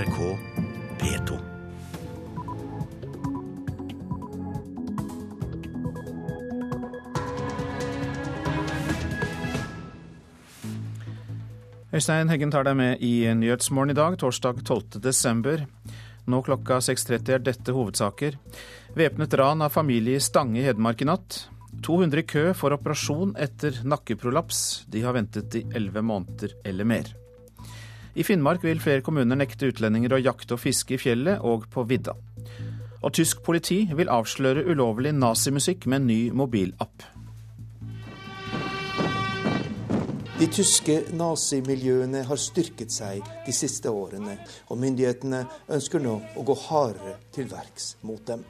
NRK P2. Øystein Heggen tar deg med i Nyhetsmorgen i dag, torsdag 12. desember. Nå klokka 6.30 er dette hovedsaker. Væpnet ran av familie i Stange i Hedmark i natt. 200 i kø for operasjon etter nakkeprolaps. De har ventet i 11 måneder eller mer. I Finnmark vil flere kommuner nekte utlendinger å jakte og fiske i fjellet og på vidda. Og tysk politi vil avsløre ulovlig nazimusikk med en ny mobilapp. De tyske nazimiljøene har styrket seg de siste årene, og myndighetene ønsker nå å gå hardere til verks mot dem.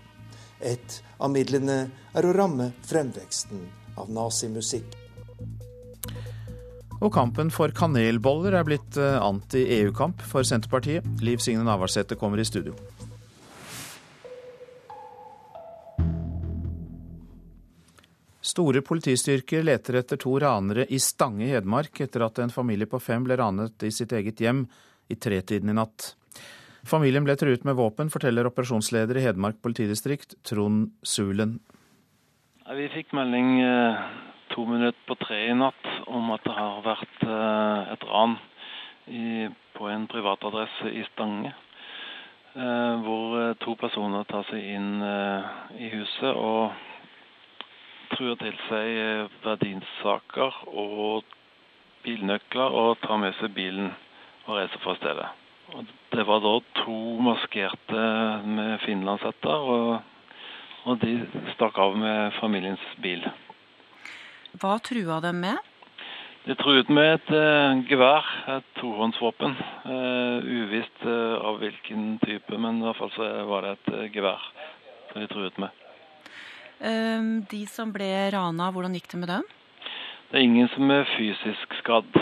Et av midlene er å ramme fremveksten av nazimusikk. Og kampen for kanelboller er blitt eh, anti-EU-kamp for Senterpartiet. Liv Signe Navarsete kommer i studio. Store politistyrker leter etter to ranere i Stange i Hedmark etter at en familie på fem ble ranet i sitt eget hjem i tretiden i natt. Familien ble truet med våpen, forteller operasjonsleder i Hedmark politidistrikt, Trond Sulen. Vi fikk melding eh, to minutter på tre i natt om at det har vært eh, et ran i, på en privatadresse i Stange. Eh, hvor to personer tar seg inn i huset og truer til seg verdinsaker og bilnøkler og tar med seg bilen og reiser fra stedet. Og det var da to maskerte med finlandshetter, og, og de stakk av med familiens bil. Hva trua dem med? De truet med et uh, gevær, et tohåndsvåpen. Uh, uvisst uh, av hvilken type, men i hvert fall så var det et gevær de truet med. Ehm, de som ble rana, hvordan gikk det med dem? Det er ingen som er fysisk skadd.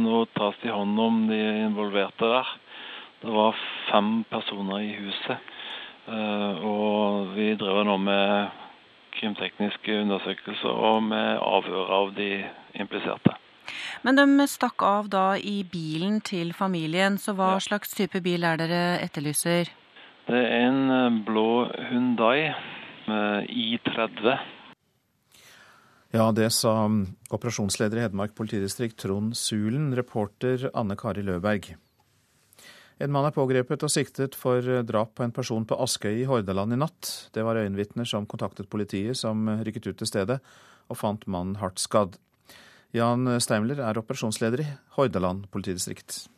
Nå tas de hånd om de involverte der. Det var fem personer i huset. Og vi driver nå med krimtekniske undersøkelser og med avhør av de impliserte. Men de stakk av da i bilen til familien, så hva ja. slags type bil er dere etterlyser? Det er en blå Hundai i30. Ja, det sa operasjonsleder i Hedmark politidistrikt Trond Sulen, reporter Anne Kari Løberg. En mann er pågrepet og siktet for drap på en person på Askøy i Hordaland i natt. Det var øyenvitner som kontaktet politiet, som rykket ut til stedet og fant mannen hardt skadd. Jan Steimler er operasjonsleder i Hordaland politidistrikt.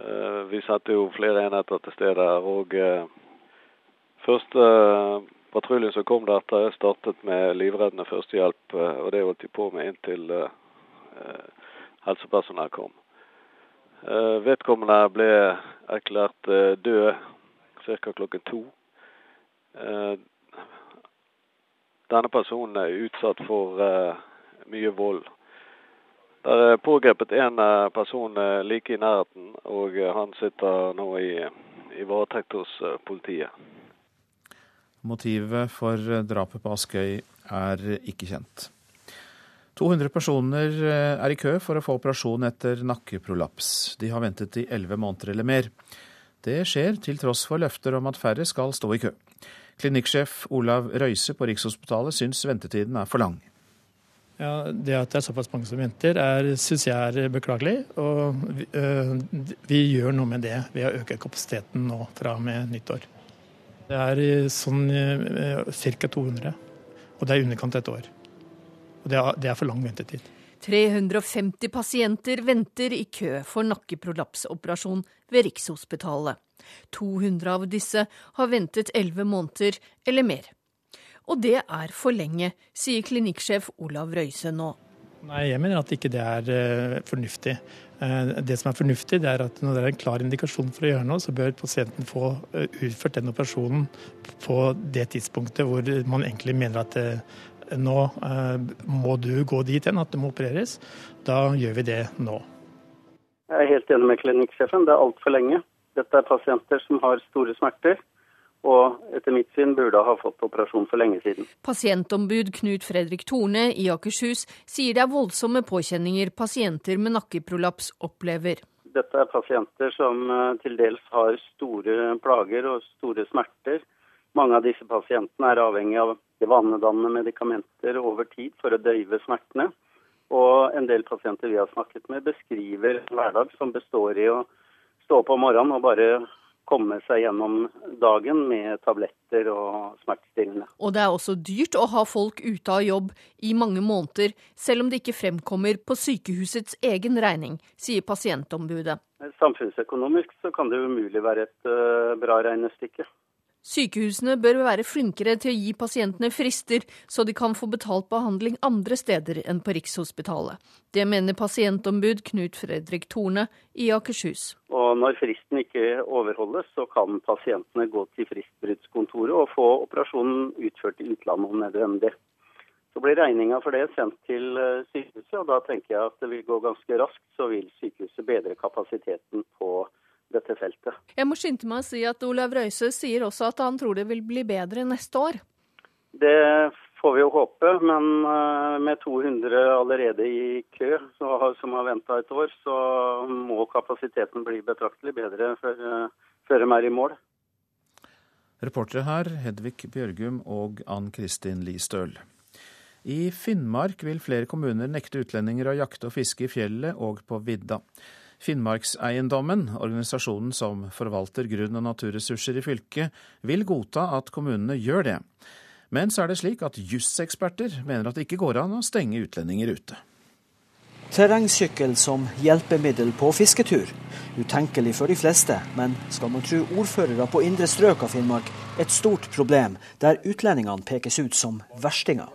Eh, vi satte jo flere enheter til stede. og Første eh, Patruljen som kom der startet med livreddende førstehjelp, eh, og det holdt de på med inntil helsepersonell kom. Uh, vedkommende ble erklært uh, død ca. klokken to. Denne personen er utsatt for mye vold. Det er pågrepet en person like i nærheten, og han sitter nå i, i varetekt hos politiet. Motivet for drapet på Askøy er ikke kjent. 200 personer eh, er i kø for å få operasjon etter nakkeprolaps. De har ventet i 11 måneder eller mer. Det skjer til tross for løfter om at færre skal stå i kø. Klinikksjef Olav Røise på Rikshospitalet syns ventetiden er for lang. Ja, Det at det er såpass mange som venter, syns jeg er beklagelig. Og vi, øh, vi gjør noe med det ved å øke kapasiteten nå fra og med nyttår. Det er sånn ca. 200, og det er i underkant et år. Og det er, det er for lang ventetid. 350 pasienter venter i kø for nakkeprolapsoperasjon ved Rikshospitalet. 200 av disse har ventet 11 måneder eller mer. Og det er for lenge, sier klinikksjef Olav Røise nå. Nei, jeg mener at ikke det er uh, fornuftig. Uh, det som er fornuftig, det er at når det er en klar indikasjon for å gjøre noe, så bør pasienten få uh, utført den operasjonen på det tidspunktet hvor man egentlig mener at nå må du gå dit hen, at det må opereres. Da gjør vi det nå. Jeg er helt enig med klinikksjefen. Det er altfor lenge. Dette er pasienter som har store smerter og etter mitt syn burde ha fått operasjon for lenge siden. Pasientombud Knut Fredrik Torne i Akershus sier det er voldsomme påkjenninger pasienter med nakkeprolaps opplever. Dette er pasienter som eh, til dels har store plager og store smerter. Mange av disse pasientene er avhengig av vanedannende medikamenter over tid for å døyve smertene. Og en del pasienter vi har snakket med, beskriver en hverdag som består i å stå opp om morgenen og bare komme seg gjennom dagen med tabletter og smertestillende. Og det er også dyrt å ha folk ute av jobb i mange måneder, selv om det ikke fremkommer på sykehusets egen regning, sier pasientombudet. Samfunnsøkonomisk så kan det umulig være et uh, bra regnestykke. Sykehusene bør være flinkere til å gi pasientene frister, så de kan få betalt behandling andre steder enn på Rikshospitalet. Det mener pasientombud Knut Fredrik Torne i Akershus. Og når fristen ikke overholdes, så kan pasientene gå til fristbruddskontoret og få operasjonen utført i utlandet om nødvendig. Så blir regninga for det sendt til eh, sykehuset, og da tenker jeg at det vil gå ganske raskt. Så vil sykehuset bedre kapasiteten på dette feltet. Jeg må skynde meg å si at Olav Røise sier også at han tror det vil bli bedre neste år. Det får vi jo håpe, men eh, med 200 allerede i kø som har venta et år, så må kapasiteten bli betraktelig bedre før, eh, før de er i mål. Reportere her Hedvig Bjørgum og Ann Kristin Listøl. I Finnmark vil flere kommuner nekte utlendinger å jakte og fiske i fjellet og på vidda. Finnmarkseiendommen, organisasjonen som forvalter grunn- og naturressurser i fylket, vil godta at kommunene gjør det. Men så er det slik at jusseksperter mener at det ikke går an å stenge utlendinger ute. Terrengsykkel som hjelpemiddel på fisketur. Utenkelig for de fleste, men skal man tro ordførere på indre strøk av Finnmark, et stort problem der utlendingene pekes ut som verstinger.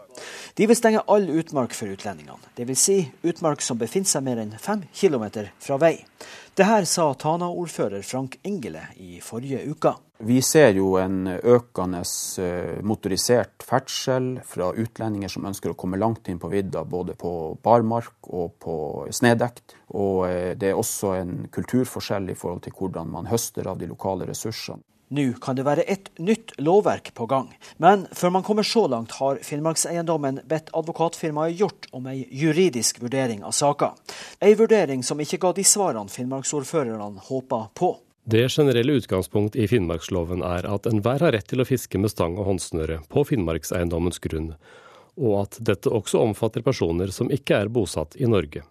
De vil stenge all utmark for utlendingene, dvs. Si utmark som befinner seg mer enn fem kilometer fra vei. Det her sa Tana-ordfører Frank Engele i forrige uke. Vi ser jo en økende eh, motorisert ferdsel fra utlendinger som ønsker å komme langt inn på vidda, både på barmark og på snedekt. Og eh, det er også en kulturforskjell i forhold til hvordan man høster av de lokale ressursene. Nå kan det være et nytt lovverk på gang, men før man kommer så langt, har Finnmarkseiendommen bedt advokatfirmaet gjort om ei juridisk vurdering av saka. Ei vurdering som ikke ga de svarene finnmarksordførerne håpa på. Det generelle utgangspunkt i finnmarksloven er at enhver har rett til å fiske med stang og håndsnøre på finnmarkseiendommens grunn, og at dette også omfatter personer som ikke er bosatt i Norge.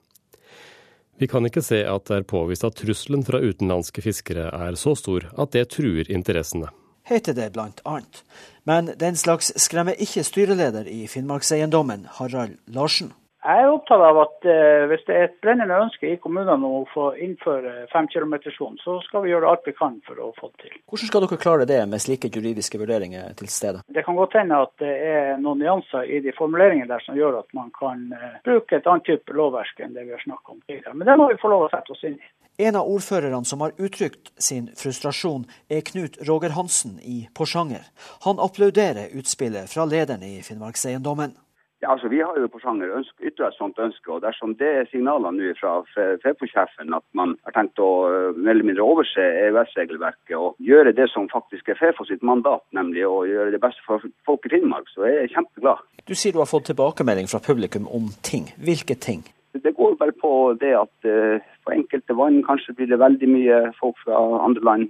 Vi kan ikke se at det er påvist at trusselen fra utenlandske fiskere er så stor at det truer interessene. Heter det blant annet. Men den slags skremmer ikke styreleder i Finnmarkseiendommen, Harald Larsen. Jeg er opptatt av at eh, hvis det er et brennende ønske i kommunene å få innføre femkilometerssonen, så skal vi gjøre alt vi kan for å få det til. Hvordan skal dere klare det med slike juridiske vurderinger til stede? Det kan godt hende at det er noen nyanser i de formuleringene der som gjør at man kan eh, bruke et annet type lovverk enn det vi har snakket om tidligere. Men det må vi få lov å sette oss inn i. En av ordførerne som har uttrykt sin frustrasjon, er Knut Roger Hansen i Porsanger. Han applauderer utspillet fra lederen i Finnmarkseiendommen. Ja, altså Vi har jo på Sjanger ytra et sånt ønske. og Dersom det er signalene nå fra Fefo-sjefen at man har tenkt å mer eller mindre overse EØS-regelverket og gjøre det som faktisk er Fefo sitt mandat, nemlig å gjøre det beste for folk i Finnmark, så er jeg kjempeglad. Du sier du har fått tilbakemelding fra publikum om ting. Hvilke ting? Det går bare på det at på enkelte vann kanskje blir det veldig mye folk fra andre land.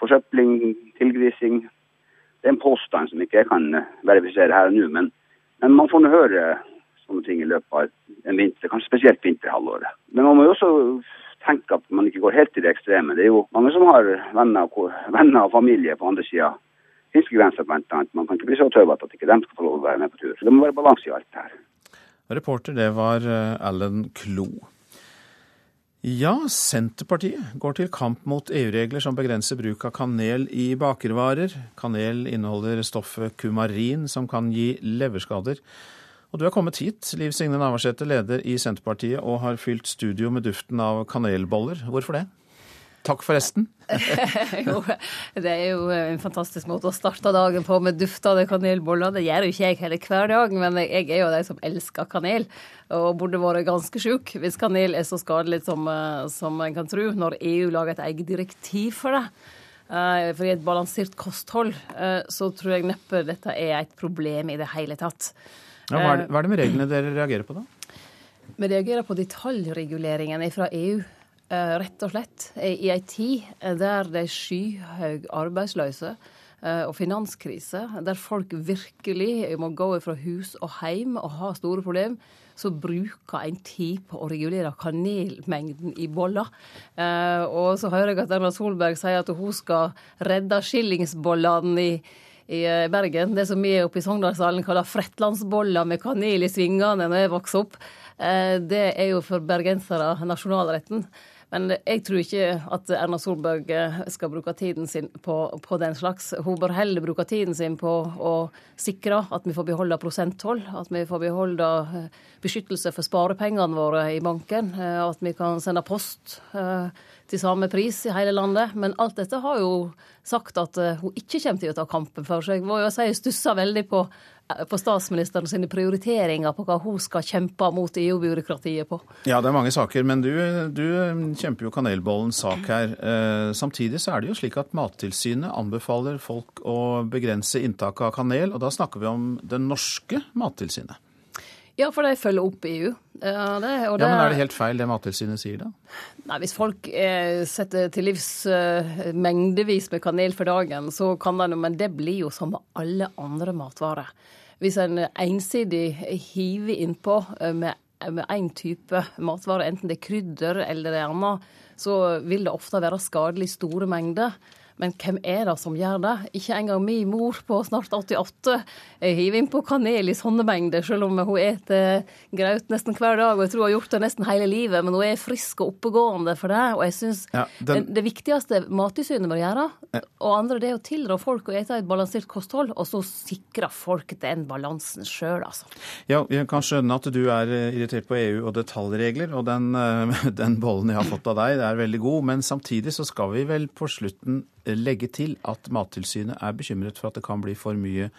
Forsøpling, tilgrising. Det er en påstand som ikke jeg kan verifisere her og nå. men men man får nå høre sånne ting i løpet av en vinter, kanskje spesielt vinterhalvåret. Men man må jo også tenke at man ikke går helt til det ekstreme. Det er jo mange som har venner, venner og familie på andre sida. Fiskegrensa bl.a. Man kan ikke bli så tøvete at ikke de skal få lov å være med på tur. Så det må være balanse i alt det her. Reporter, det var eh, Alan Klo. Ja, Senterpartiet går til kamp mot EU-regler som begrenser bruk av kanel i bakervarer. Kanel inneholder stoffet kumarin, som kan gi leverskader. Og du er kommet hit, Liv Signe Navarsete, leder i Senterpartiet, og har fylt studio med duften av kanelboller. Hvorfor det? Takk forresten. jo, det er jo en fantastisk måte å starte dagen på med duftende kanelboller. Det gjør jo ikke jeg heller hver dag, men jeg er jo de som elsker kanel. Og burde vært ganske sjuk hvis kanel er så skadelig som, eh, som en kan tro, når EU lager et eget direktiv for det. Eh, for i et balansert kosthold eh, så tror jeg neppe dette er et problem i det hele tatt. Ja, hva, er det, hva er det med reglene dere reagerer på, da? Vi reagerer på detaljreguleringen fra EU. Rett og slett i ei tid der det er skyhøy arbeidsløse og finanskrise, der folk virkelig må gå fra hus og hjem og ha store problemer, så bruker en tid på å regulere kanelmengden i boller. og så hører jeg at Erna Solberg sier at hun skal redde skillingsbollene i i eh, Bergen. Det som vi oppe i Sogndalsdalen kaller fretlandsboller med kanel i svingene når jeg vokste opp. Eh, det er jo for bergensere nasjonalretten. Men jeg tror ikke at Erna Solberg eh, skal bruke tiden sin på, på, den slags. Hun bør heller bruke tiden sin på å sikre at vi får beholde prosenttoll, at vi får beholde beskyttelse for sparepengene våre i banken, at vi kan sende post til samme pris i hele landet. Men alt dette har jo sagt at eh, hun ikke kommer til å ta kampen for. seg. jeg må jo si jeg stussa veldig på, eh, på statsministeren sine prioriteringer på hva hun skal kjempe mot EU-byråkratiet på. Ja, det er mange saker, men du, du kjemper jo kanelbollens sak her. Eh, samtidig så er det jo slik at Mattilsynet anbefaler folk å begrense inntaket av kanel, og da snakker vi om det norske Mattilsynet. Ja, for de følger opp EU. Ja, det, det... ja, Men er det helt feil det Mattilsynet sier, da? Nei, Hvis folk eh, setter til livs eh, mengdevis med kanel for dagen, så kan det Men det blir jo som med alle andre matvarer. Hvis en ensidig hiver innpå eh, med med én type matvare, enten det er krydder eller det er annet, så vil det ofte være skadelig store mengder. Men hvem er det som gjør det? Ikke engang min mor på snart 88 hiver innpå kanel i sånne mengder, selv om hun eter graut nesten hver dag. Og jeg tror hun har gjort det nesten hele livet, men hun er frisk og oppegående for det. Og jeg syns ja, den... det, viktigste Mattilsynet bør gjøre, og andre, det er å tilrå folk å ete et balansert kosthold, og så sikre folk den balansen sjøl, altså. Ja, jeg kan skjønne at du er irritert på EU og detaljregler, og den, den bollen jeg har fått av deg, det er veldig god, men samtidig så skal vi vel på slutten legge til at Mattilsynet er bekymret for at det kan bli for mye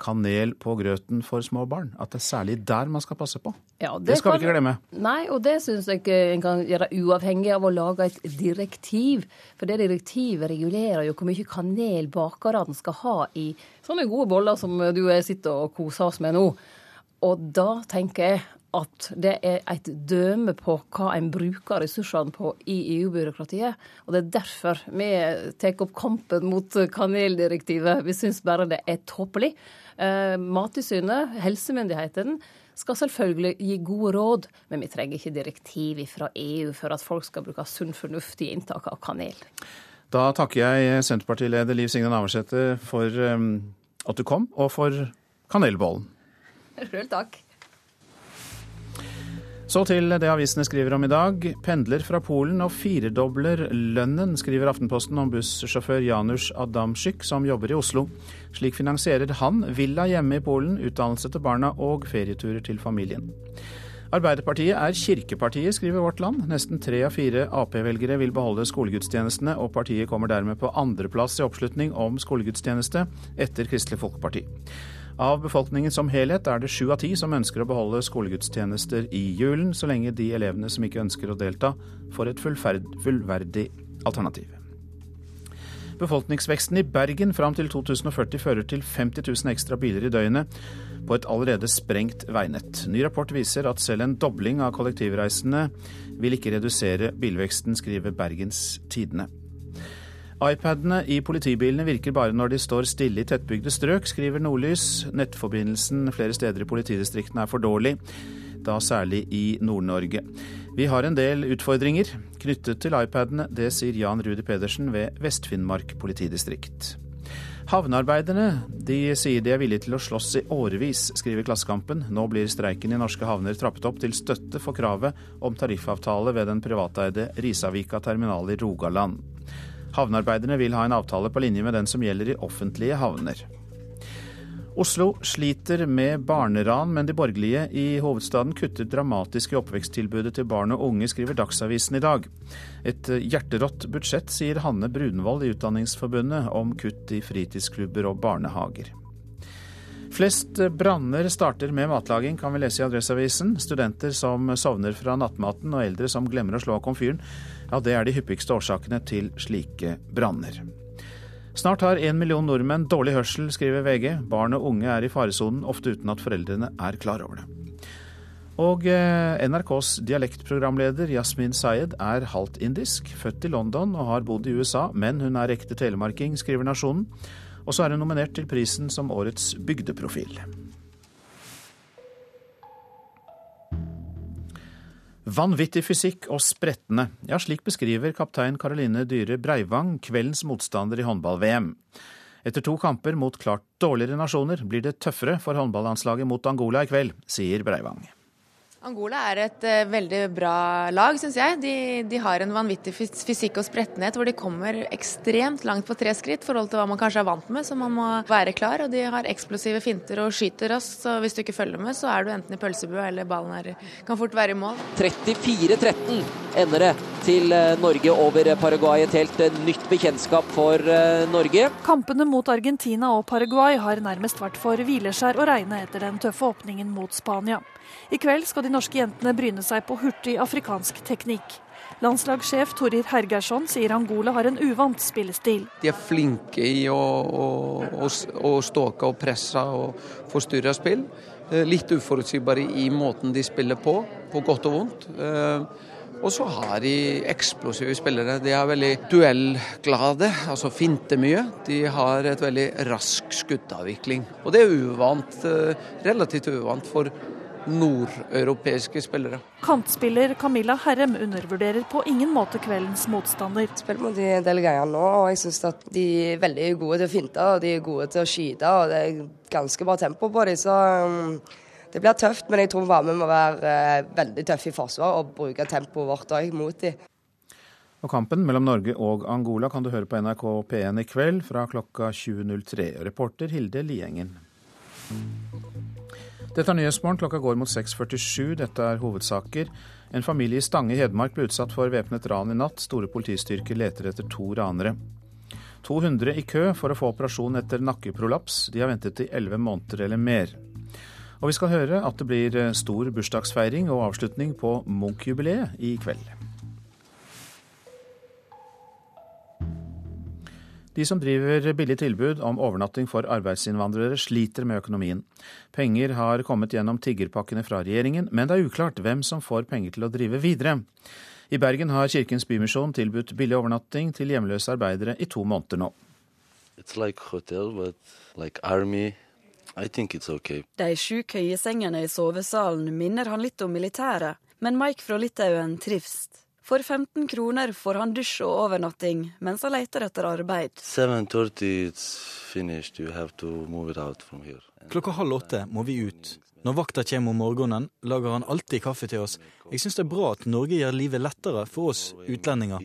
kanel på grøten for små barn. At det er særlig der man skal passe på. Ja, det, det, skal kan, vi ikke glemme. Nei, og det syns jeg en kan gjøre uavhengig av å lage et direktiv. For det direktivet regulerer jo hvor mye kanel bakerne skal ha i sånne gode boller som du sitter og koser oss med nå. Og da tenker jeg at det er et døme på hva en bruker ressursene på i EU-byråkratiet. Og det er derfor vi tar opp kampen mot kaneldirektivet. Vi syns bare det er tåpelig. Eh, Mattilsynet, helsemyndighetene, skal selvfølgelig gi gode råd, men vi trenger ikke direktiv fra EU for at folk skal bruke sunn fornuft i inntak av kanel. Da takker jeg Senterpartileder Liv Signe Navarsete for um, at du kom, og for kanelbollen. Sjøl takk. Så til det avisene skriver om i dag. Pendler fra Polen og firedobler lønnen, skriver Aftenposten om bussjåfør Janusz Adamczyk, som jobber i Oslo. Slik finansierer han villa hjemme i Polen, utdannelse til barna og ferieturer til familien. Arbeiderpartiet er kirkepartiet, skriver Vårt Land. Nesten tre av fire Ap-velgere vil beholde skolegudstjenestene, og partiet kommer dermed på andreplass i oppslutning om skolegudstjeneste, etter Kristelig Folkeparti. Av befolkningen som helhet er det sju av ti som ønsker å beholde skolegudstjenester i julen, så lenge de elevene som ikke ønsker å delta, får et fullverdig alternativ. Befolkningsveksten i Bergen fram til 2040 fører til 50 000 ekstra biler i døgnet på et allerede sprengt veinett. Ny rapport viser at selv en dobling av kollektivreisende vil ikke redusere bilveksten, skriver Bergens Tidende iPadene i politibilene virker bare når de står stille i tettbygde strøk, skriver Nordlys. Nettforbindelsen flere steder i politidistriktene er for dårlig, da særlig i Nord-Norge. Vi har en del utfordringer knyttet til iPadene, det sier Jan Rudi Pedersen ved Vest-Finnmark politidistrikt. Havnearbeiderne de sier de er villige til å slåss i årevis, skriver Klassekampen. Nå blir streiken i norske havner trappet opp til støtte for kravet om tariffavtale ved den privateide Risavika terminal i Rogaland. Havnearbeiderne vil ha en avtale på linje med den som gjelder i offentlige havner. Oslo sliter med barneran, men de borgerlige i hovedstaden kutter dramatisk i oppveksttilbudet til barn og unge, skriver Dagsavisen i dag. Et hjerterått budsjett, sier Hanne Brunvoll i Utdanningsforbundet om kutt i fritidsklubber og barnehager. Flest branner starter med matlaging, kan vi lese i Adresseavisen. Studenter som sovner fra nattmaten og eldre som glemmer å slå av komfyren, ja, det er de hyppigste årsakene til slike branner. Snart har en million nordmenn dårlig hørsel, skriver VG. Barn og unge er i faresonen, ofte uten at foreldrene er klar over det. Og eh, NRKs dialektprogramleder Yasmin Sayed er halvt indisk, født i London og har bodd i USA, men hun er ekte telemarking, skriver Nasjonen. Og så er hun nominert til prisen som årets bygdeprofil. Vanvittig fysikk og sprettende. Ja, slik beskriver kaptein Karoline Dyhre Breivang kveldens motstander i håndball-VM. Etter to kamper mot klart dårligere nasjoner blir det tøffere for håndballandslaget mot Angola i kveld, sier Breivang. Angola er et uh, veldig bra lag, syns jeg. De, de, har en vanvittig fysikk og sprettenhet hvor de kommer ekstremt langt på tre skritt i forhold til hva man kanskje er vant med, så man må være klar. Og de har eksplosive finter og skyter raskt, så hvis du ikke følger med, så er du enten i pølsebua eller ballen er, kan fort være i mål. 34-13 ender det til eh, Norge over Paraguay. Et helt eh, nytt bekjentskap for Norge. Kampene mot Argentina og Paraguay har nærmest vært for hvileskjær å regne etter den tøffe åpningen mot Spania. I kveld skal de norske jentene bryne seg på hurtig afrikansk teknikk. Landslagssjef Torir Hergersson sier Angola har en uvant spillestil. De er flinke i å, å, å, ståke og presse og forstyrre spill. Eh, litt uforutsigbare i måten de spiller på, på godt og vondt. Eh, og så har de eksplosive spillere. De er veldig duellglade, altså finter mye. De har et veldig rask skuddavvikling. Og det er uvant, eh, relativt uvant for nordeuropeiske spillere. Kantspiller Camilla Herrem undervurderer på ingen måte kveldens motstander. Spiller mot de greier nå, og jeg syns at de er veldig gode til å finte og de er gode til å skyte. og Det er ganske bra tempo på dem. Så um, det blir tøft, men jeg tror vi må være uh, veldig tøffe i forsvar og bruke tempoet vårt òg mot dem. Og Kampen mellom Norge og Angola kan du høre på NRK P1 i kveld fra klokka 20.03. Reporter Hilde Liengen. Dette er Nyhetsmorgen. Klokka går mot 6.47. Dette er hovedsaker. En familie i Stange i Hedmark ble utsatt for væpnet ran i natt. Store politistyrker leter etter to ranere. 200 i kø for å få operasjon etter nakkeprolaps. De har ventet i 11 måneder eller mer. Og vi skal høre at det blir stor bursdagsfeiring og avslutning på Munch-jubileet i kveld. De som driver billig tilbud om overnatting for arbeidsinnvandrere, sliter med økonomien. Penger har kommet gjennom tiggerpakkene fra regjeringen, men det er uklart hvem som får penger til å drive videre. I Bergen har Kirkens Bymisjon tilbudt billig overnatting til hjemløse arbeidere i to måneder nå. Like hotel, like okay. De sju køyesengene i sovesalen minner han litt om militæret, men Mike fra Litauen trives. For 15 kroner får han dusj og overnatting mens han leter etter arbeid. Klokka halv åtte må vi ut. Når vakta kommer om morgenen, lager han alltid kaffe til oss. Jeg syns det er bra at Norge gjør livet lettere for oss utlendinger.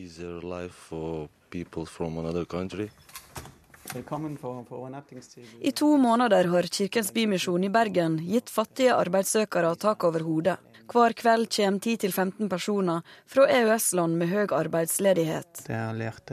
I to måneder har Kirkens Bymisjon i Bergen gitt fattige arbeidssøkere tak over hodet. Hver kveld kommer 10-15 personer fra EØS-land med høy arbeidsledighet. Jeg har lært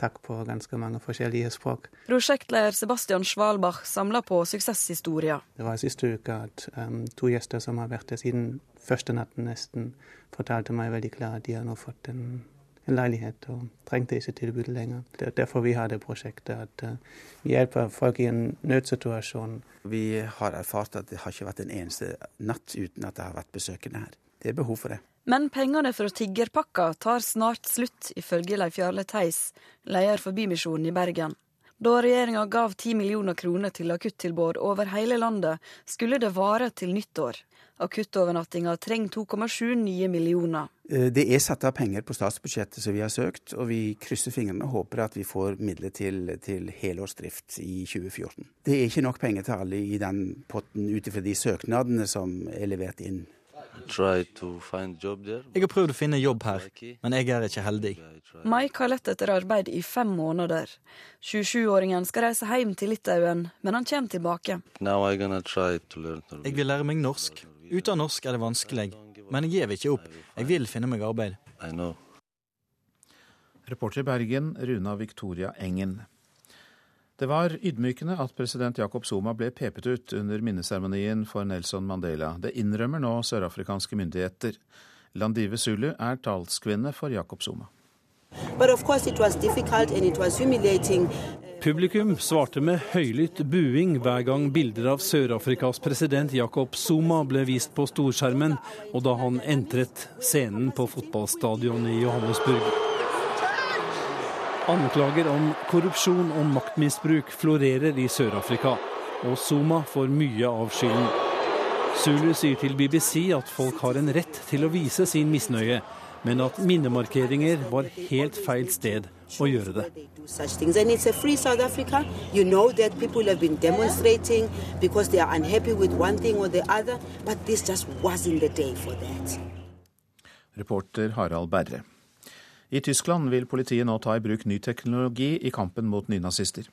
takk på ganske mange forskjellige språk. Prosjektleder Sebastian Svalbach samler på suksesshistorier. Det var siste uke at um, to gjester som har vært der siden første natten nesten, fortalte meg veldig klart at de har nå fått en en leilighet og trengte ikke tilbudet lenger. Det er derfor vi har det prosjektet, at uh, vi hjelper folk i en nødsituasjon. Vi har erfart at det har ikke vært en eneste natt uten at det har vært besøkende her. Det er behov for det. Men pengene fra tiggerpakka tar snart slutt, ifølge Leif Jarle Theis, leder for Bymisjonen i Bergen. Da regjeringa gav 10 millioner kroner til akuttilbud over hele landet, skulle det vare til nyttår. Akuttovernattinga trenger 2,7 nye millioner. Eh, det er satt av penger på statsbudsjettet som vi har søkt, og vi krysser fingrene og håper at vi får midler til, til helårsdrift i 2014. Det er ikke nok penger til alle i den potten ut ifra de søknadene som er levert inn. Jeg har prøvd å finne jobb her, men jeg er ikke heldig. Mike har lett etter arbeid i fem måneder. 27-åringen skal reise hjem til Litauen, men han kommer tilbake. Jeg vil lære meg norsk. Uten norsk er det vanskelig, men jeg gir ikke opp. Jeg vil finne meg arbeid. Reporter i Bergen, Runa Victoria Engen. Det var ydmykende at president Jacob Zuma ble pepet ut under minneseremonien for Nelson Mandela. Det innrømmer nå sørafrikanske myndigheter. Landive Zulu er talskvinne for Jacob Zuma. Publikum svarte med høylytt buing hver gang bilder av Sør-Afrikas president Jacob Zuma ble vist på storskjermen, og da han entret scenen på fotballstadionet i Johannesburg. Anklager om korrupsjon og maktmisbruk florerer i Sør-Afrika, og Zuma får mye av skylden. Zulu sier til BBC at folk har en rett til å vise sin misnøye, men at minnemarkeringer var helt feil sted å gjøre det. Reporter Harald Berre. I Tyskland vil politiet nå ta i bruk ny teknologi i kampen mot nynazister.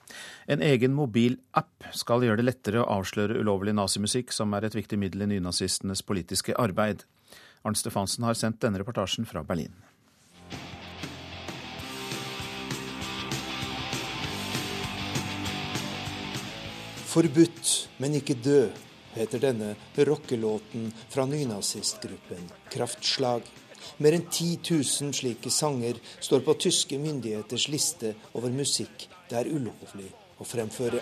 En egen mobilapp skal gjøre det lettere å avsløre ulovlig nazimusikk, som er et viktig middel i nynazistenes politiske arbeid. Arnt Stefansen har sendt denne reportasjen fra Berlin. Forbudt, men ikke død, heter denne rockelåten fra nynazistgruppen Kraftslag. Mer enn 10 000 slike sanger står på tyske myndigheters liste over musikk det er ulovlig å fremføre.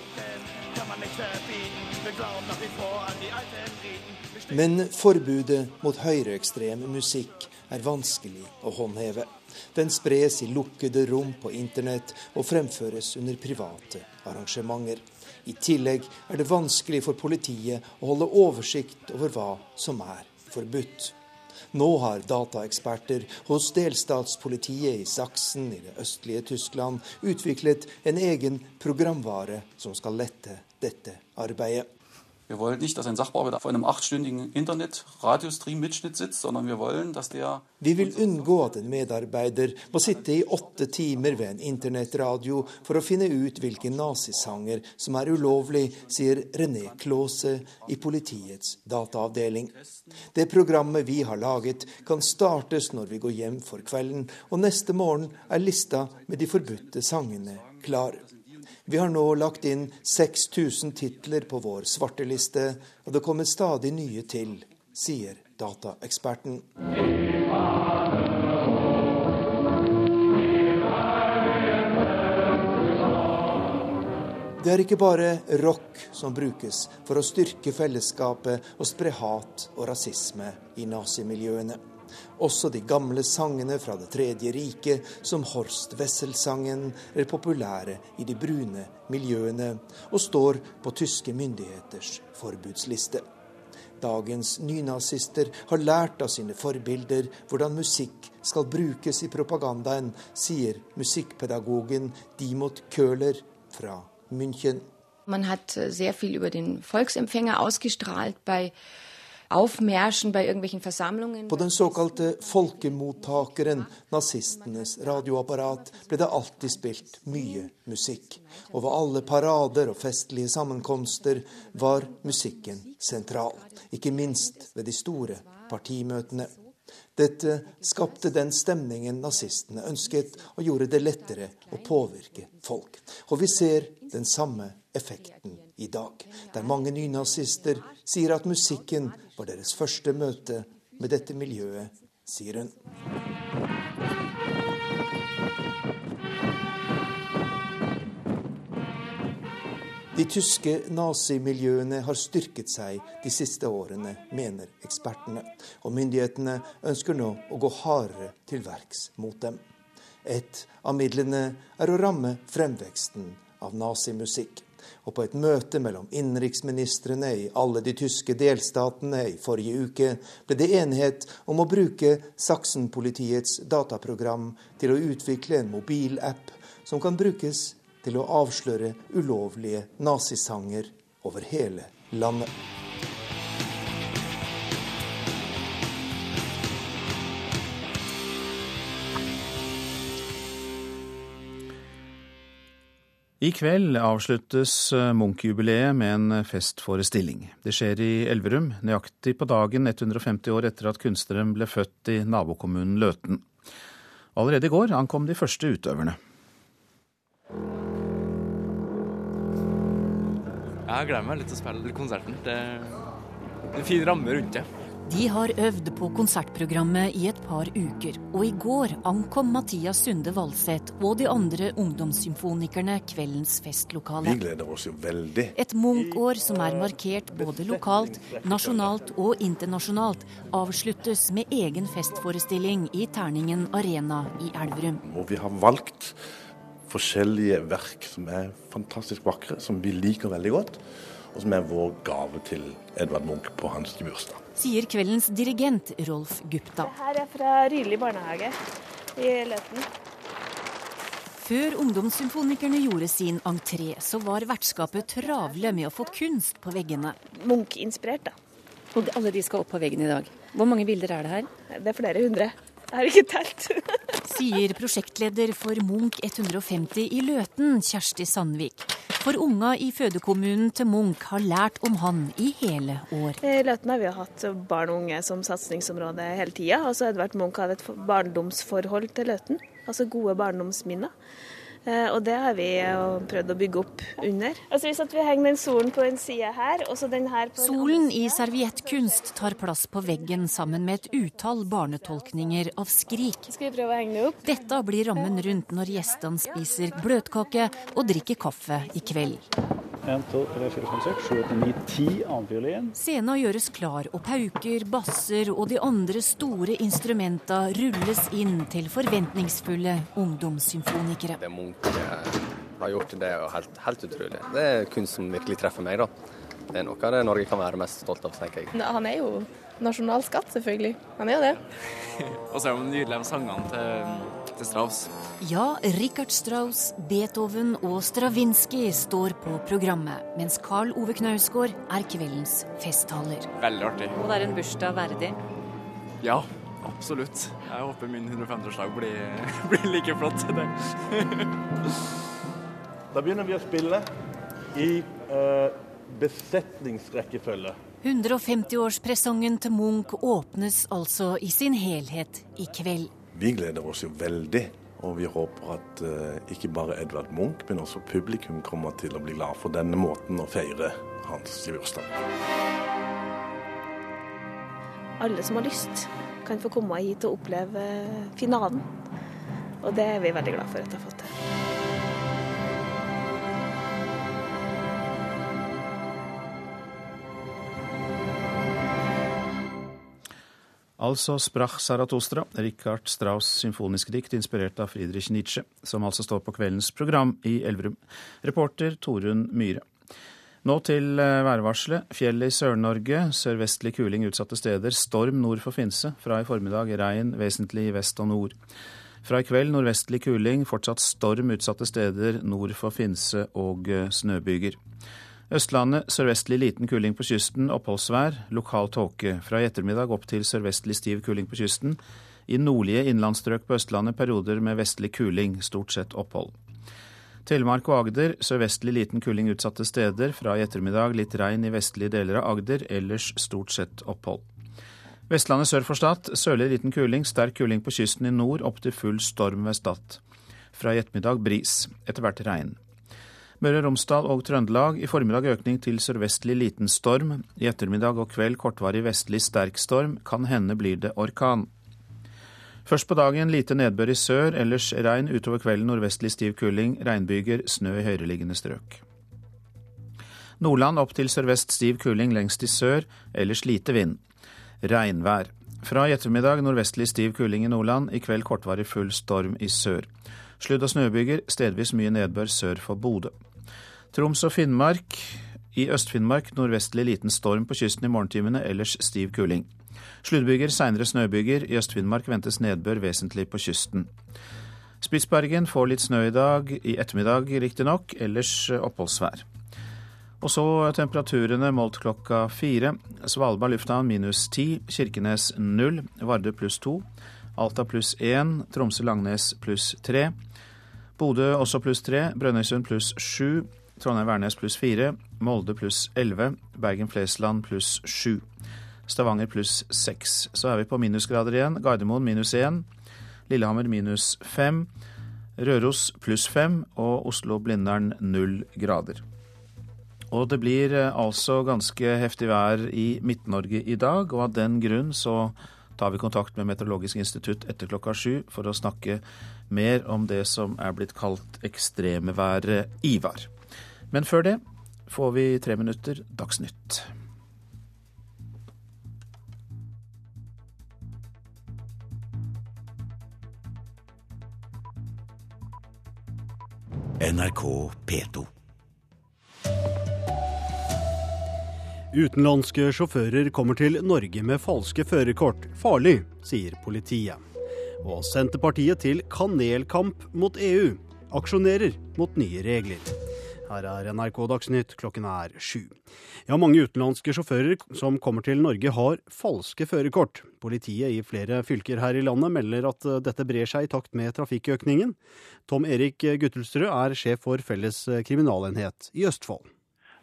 Men forbudet mot høyreekstrem musikk er vanskelig å håndheve. Den spres i lukkede rom på internett og fremføres under private arrangementer. I tillegg er det vanskelig for politiet å holde oversikt over hva som er forbudt. Nå har dataeksperter hos delstatspolitiet i Saksen i det østlige Tyskland utviklet en egen programvare som skal lette dette arbeidet. Wir wollen nicht, dass ein Sachbearbeiter vor einem achtstündigen Internett-radiostream-Mitschnitt sitzt, sondern wir wollen, dass der Vi vil unngå at en medarbeider må sitte i åtte timer ved en internettradio for å finne ut hvilke nazisanger som er ulovlig, sier René Klause i politiets dataavdeling. Det programmet vi har laget, kan startes når vi går hjem for kvelden, og neste morgen er lista med de forbudte sangene klar. Vi har nå lagt inn 6000 titler på vår svarteliste, og det kommer stadig nye til, sier dataeksperten. Det er ikke bare rock som brukes for å styrke fellesskapet og spre hat og rasisme i nazimiljøene. Også de gamle sangene fra Det tredje riket, som Horst Wessel-sangen, er populære i de brune miljøene og står på tyske myndigheters forbudsliste. Dagens nynazister har lært av sine forbilder hvordan musikk skal brukes i propagandaen, sier musikkpedagogen Dimot Köhler fra München. Man hat sehr viel über den Volksempfänger ausgestrahlt bei På den såkalte folkemottakeren, nazistenes radioapparat, ble det alltid spilt mye musikk. Og ved alle parader og festlige sammenkomster var musikken sentral. Ikke minst ved de store partimøtene. Dette skapte den stemningen nazistene ønsket, og gjorde det lettere å påvirke folk. Og vi ser den samme effekten i dag, der mange nynazister sier at musikken var deres første møte med dette miljøet, sier hun. De tyske nazimiljøene har styrket seg de siste årene, mener ekspertene. Og myndighetene ønsker nå å gå hardere til verks mot dem. Et av midlene er å ramme fremveksten av nazimusikk. Og på et møte mellom innenriksministrene i alle de tyske delstatene i forrige uke ble det enighet om å bruke Saksen-politiets dataprogram til å utvikle en mobilapp som kan brukes til å avsløre ulovlige nazisanger over hele landet. I kveld avsluttes eh, Munch-jubileet med en festforestilling. Det skjer i Elverum, nøyaktig på dagen 150 år etter at kunstneren ble født i nabokommunen Løten. Allerede i går ankom de første utøverne. Jeg gleder meg litt til å spille konserten. Det er en fin ramme rundt det. De har øvd på konsertprogrammet i et par uker, og i går ankom Mathias Sunde Valseth og de andre ungdomssymfonikerne kveldens festlokale. Vi gleder oss jo veldig. Et Munch-år som er markert både lokalt, nasjonalt og internasjonalt, avsluttes med egen festforestilling i Terningen Arena i Elverum. Hvor vi har valgt forskjellige verk som er fantastisk vakre, som vi liker veldig godt og som er vår gave til Edvard Munch på hans gebursdag. Sier kveldens dirigent Rolf Gupta. Det Her er fra Ryli barnehage i Løten. Før ungdomssymfonikerne gjorde sin entré, så var vertskapet travle med å få kunst på veggene. Munch-inspirert, da. Og alle de skal opp på veggen i dag. Hvor mange bilder er det her? Det er flere hundre. Jeg har ikke telt. Sier prosjektleder for Munch 150 i Løten, Kjersti Sandvik. For unga i fødekommunen til Munch har lært om han i hele år. I Løten har vi hatt barn og unge som satsingsområde hele tida. Altså Edvard Munch hadde et barndomsforhold til Løten. Altså gode barndomsminner. Eh, og det har vi prøvd å bygge opp under. Altså Hvis vi henger den solen på en side her, og så den her på Solen i serviettkunst tar plass på veggen sammen med et utall barnetolkninger av skrik. Skal vi prøve å henge det opp? Dette blir rammen rundt når gjestene spiser bløtkake og drikker kaffe i kveld. 1, 2, 3, 4, 5, 6, 7, 8, 9, 10 annenfiolin. Scena gjøres klar, og pauker, basser og de andre store instrumenta rulles inn til forventningsfulle ungdomssymfonikere. Det Munch eh, har gjort, det er jo helt, helt utrolig. Det er kunst som virkelig treffer meg, da. Det er noe av det Norge kan være mest stolt av, tenker jeg. Han er jo nasjonalskatt, selvfølgelig. Han er jo det. og så er det nydelige sangene til, til Strauss. Ja, Richard Strauss, Beethoven og Stravinskij står på programmet, mens Carl Ove Knausgård er kveldens festtaler. Veldig artig. Og det er en bursdag verdig? Ja, absolutt. Jeg håper min 150-årsdag blir, blir, like flott. da begynner vi å spille i uh, besetningsrekkefølge. 150-årspresongen til Munch åpnes altså i sin helhet i kveld. Vi gleder oss jo veldig, og vi håper at uh, ikke bare Edvard Munch, men også publikum kommer til å bli glad for denne måten å feire hans bursdag. Alle som har lyst, kan få komme hit og oppleve finalen. Og det er vi veldig glad for at jeg har fått til. Altså sprach Saratostra, Richard Strauss' symfoniske dikt inspirert av Friedrich Nietzsche, som altså står på kveldens program i Elverum. Reporter Torunn Myhre. Nå til eh, værvarselet. Fjellet i Sør-Norge, sørvestlig kuling utsatte steder. Storm nord for Finse. Fra i formiddag regn vesentlig i vest og nord. Fra i kveld nordvestlig kuling, fortsatt storm utsatte steder nord for Finse og eh, snøbyger. Østlandet sørvestlig liten kuling på kysten, oppholdsvær, lokal tåke. Fra i ettermiddag opp til sørvestlig stiv kuling på kysten. I nordlige innlandsstrøk på Østlandet perioder med vestlig kuling, stort sett opphold. Telemark og Agder sørvestlig liten kuling utsatte steder. Fra i ettermiddag litt regn i vestlige deler av Agder, ellers stort sett opphold. Vestlandet sør for Stad sørlig liten kuling, sterk kuling på kysten i nord, opp til full storm ved Stad. Fra i ettermiddag bris, etter hvert regn. Møre og Romsdal og Trøndelag i formiddag økning til sørvestlig liten storm. I ettermiddag og kveld kortvarig vestlig sterk storm. Kan hende blir det orkan. Først på dagen lite nedbør i sør, ellers regn utover kvelden nordvestlig stiv kuling, regnbyger, snø i høyereliggende strøk. Nordland opp til sørvest stiv kuling lengst i sør, ellers lite vind. Regnvær. Fra i ettermiddag nordvestlig stiv kuling i Nordland, i kveld kortvarig full storm i sør. Sludd- og snøbyger, stedvis mye nedbør sør for Bodø. Troms og Finnmark. I Øst-Finnmark nordvestlig liten storm på kysten i morgentimene, ellers stiv kuling. Sluddbyger, seinere snøbyger. I Øst-Finnmark ventes nedbør vesentlig på kysten. Spitsbergen får litt snø i dag, i ettermiddag riktignok, ellers oppholdsvær. Og så temperaturene målt klokka fire. Svalbard lufthavn minus ti, Kirkenes null, Vardø pluss to, Alta pluss én, Tromsø-Langnes pluss tre. Bodø også pluss tre, Brønnøysund pluss sju, Trondheim-Værnes pluss fire, Molde pluss elleve, Bergen-Flesland pluss sju. Stavanger pluss seks. Så er vi på minusgrader igjen. Gardermoen minus 1, Lillehammer minus fem, Røros pluss fem og Oslo-Blindern null grader. Og det blir eh, altså ganske heftig vær i Midt-Norge i dag, og av den grunn så tar vi kontakt med Meteorologisk institutt etter klokka sju for å snakke mer om det som er blitt kalt ekstremeværet Ivar. Men før det får vi tre minutter Dagsnytt. NRK P2. Utenlandske sjåfører kommer til Norge med falske førerkort. Farlig, sier politiet. Og Senterpartiet til kanelkamp mot EU. Aksjonerer mot nye regler. Her er NRK Dagsnytt, klokken er sju. Ja, mange utenlandske sjåfører som kommer til Norge har falske førerkort. Politiet i flere fylker her i landet melder at dette brer seg i takt med trafikkøkningen. Tom Erik Guttelsrød er sjef for Felles kriminalenhet i Østfold.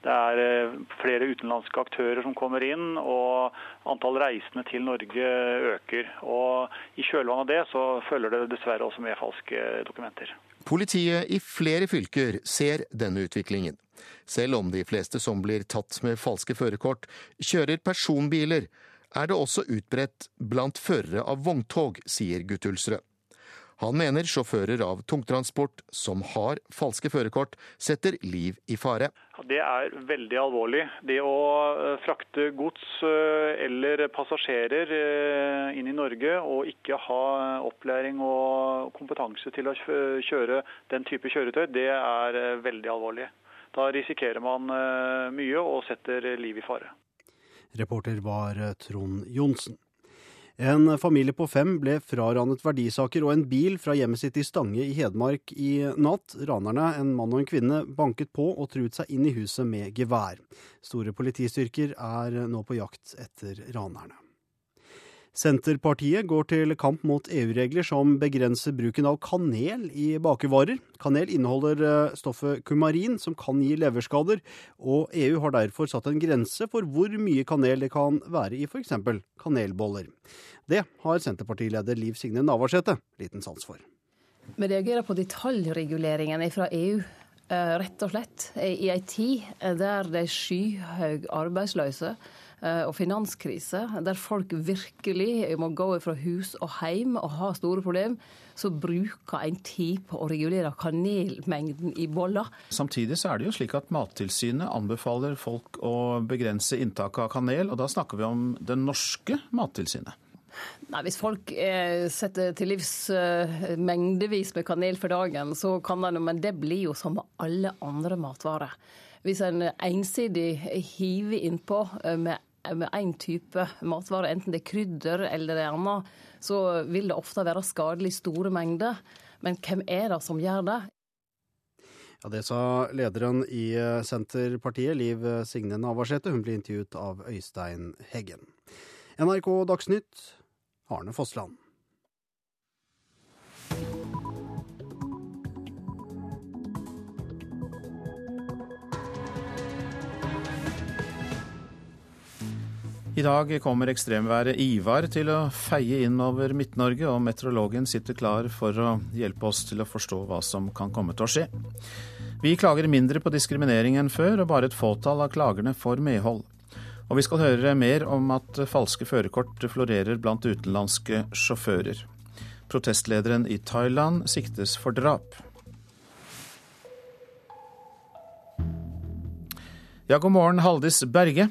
Det er eh, flere utenlandske aktører som kommer inn, og antall reisende til Norge øker. Og I kjølvannet av det så følger det dessverre også med falske dokumenter. Politiet i flere fylker ser denne utviklingen. Selv om de fleste som blir tatt med falske førerkort, kjører personbiler, er det også utbredt blant førere av vogntog, sier Guttulsrød. Han mener sjåfører av tungtransport som har falske førerkort, setter liv i fare. Det er veldig alvorlig. Det å eh, frakte gods eh, eller passasjerer eh, inn i Norge og ikke ha opplæring og kompetanse til å kjøre den type kjøretøy, det er veldig alvorlig. Da risikerer man mye og setter liv i fare. Reporter var Trond Johnsen. En familie på fem ble fraranet verdisaker og en bil fra hjemmet sitt i Stange i Hedmark i natt. Ranerne, en mann og en kvinne, banket på og truet seg inn i huset med gevær. Store politistyrker er nå på jakt etter ranerne. Senterpartiet går til kamp mot EU-regler som begrenser bruken av kanel i bakevarer. Kanel inneholder eh, stoffet kumarin, som kan gi leverskader, og EU har derfor satt en grense for hvor mye kanel det kan være i f.eks. kanelboller. Det har Senterpartileder Liv Signe Navarsete liten sans for. Vi reagerer på detaljreguleringen fra EU eh, rett og slett i ei tid der det er skyhøy arbeidsløse Eh, og finanskrise, der folk virkelig må gå fra hus og hjem og ha store problemer, så bruker en tid på å regulere kanelmengden i boller. Samtidig så er det jo slik at Mattilsynet anbefaler folk å begrense inntaket av kanel, og da snakker vi om det norske Mattilsynet. Nei, Hvis folk eh, setter til livs eh, mengdevis med kanel for dagen, så kan det Men det blir jo som med alle andre matvarer. Hvis en ensidig hiver innpå eh, med med én type matvare, enten det er krydder eller det annet, så vil det ofte være skadelig i store mengder. Men hvem er det som gjør det? Ja, Det sa lederen i Senterpartiet, Liv Signe Navarsete. Hun ble intervjuet av Øystein Heggen. NRK Dagsnytt, Arne Fossland. I dag kommer ekstremværet Ivar til å feie inn over Midt-Norge, og meteorologen sitter klar for å hjelpe oss til å forstå hva som kan komme til å skje. Vi klager mindre på diskriminering enn før, og bare et fåtall av klagerne får medhold. Og vi skal høre mer om at falske førerkort florerer blant utenlandske sjåfører. Protestlederen i Thailand siktes for drap. Ja, god morgen, Haldis Berge.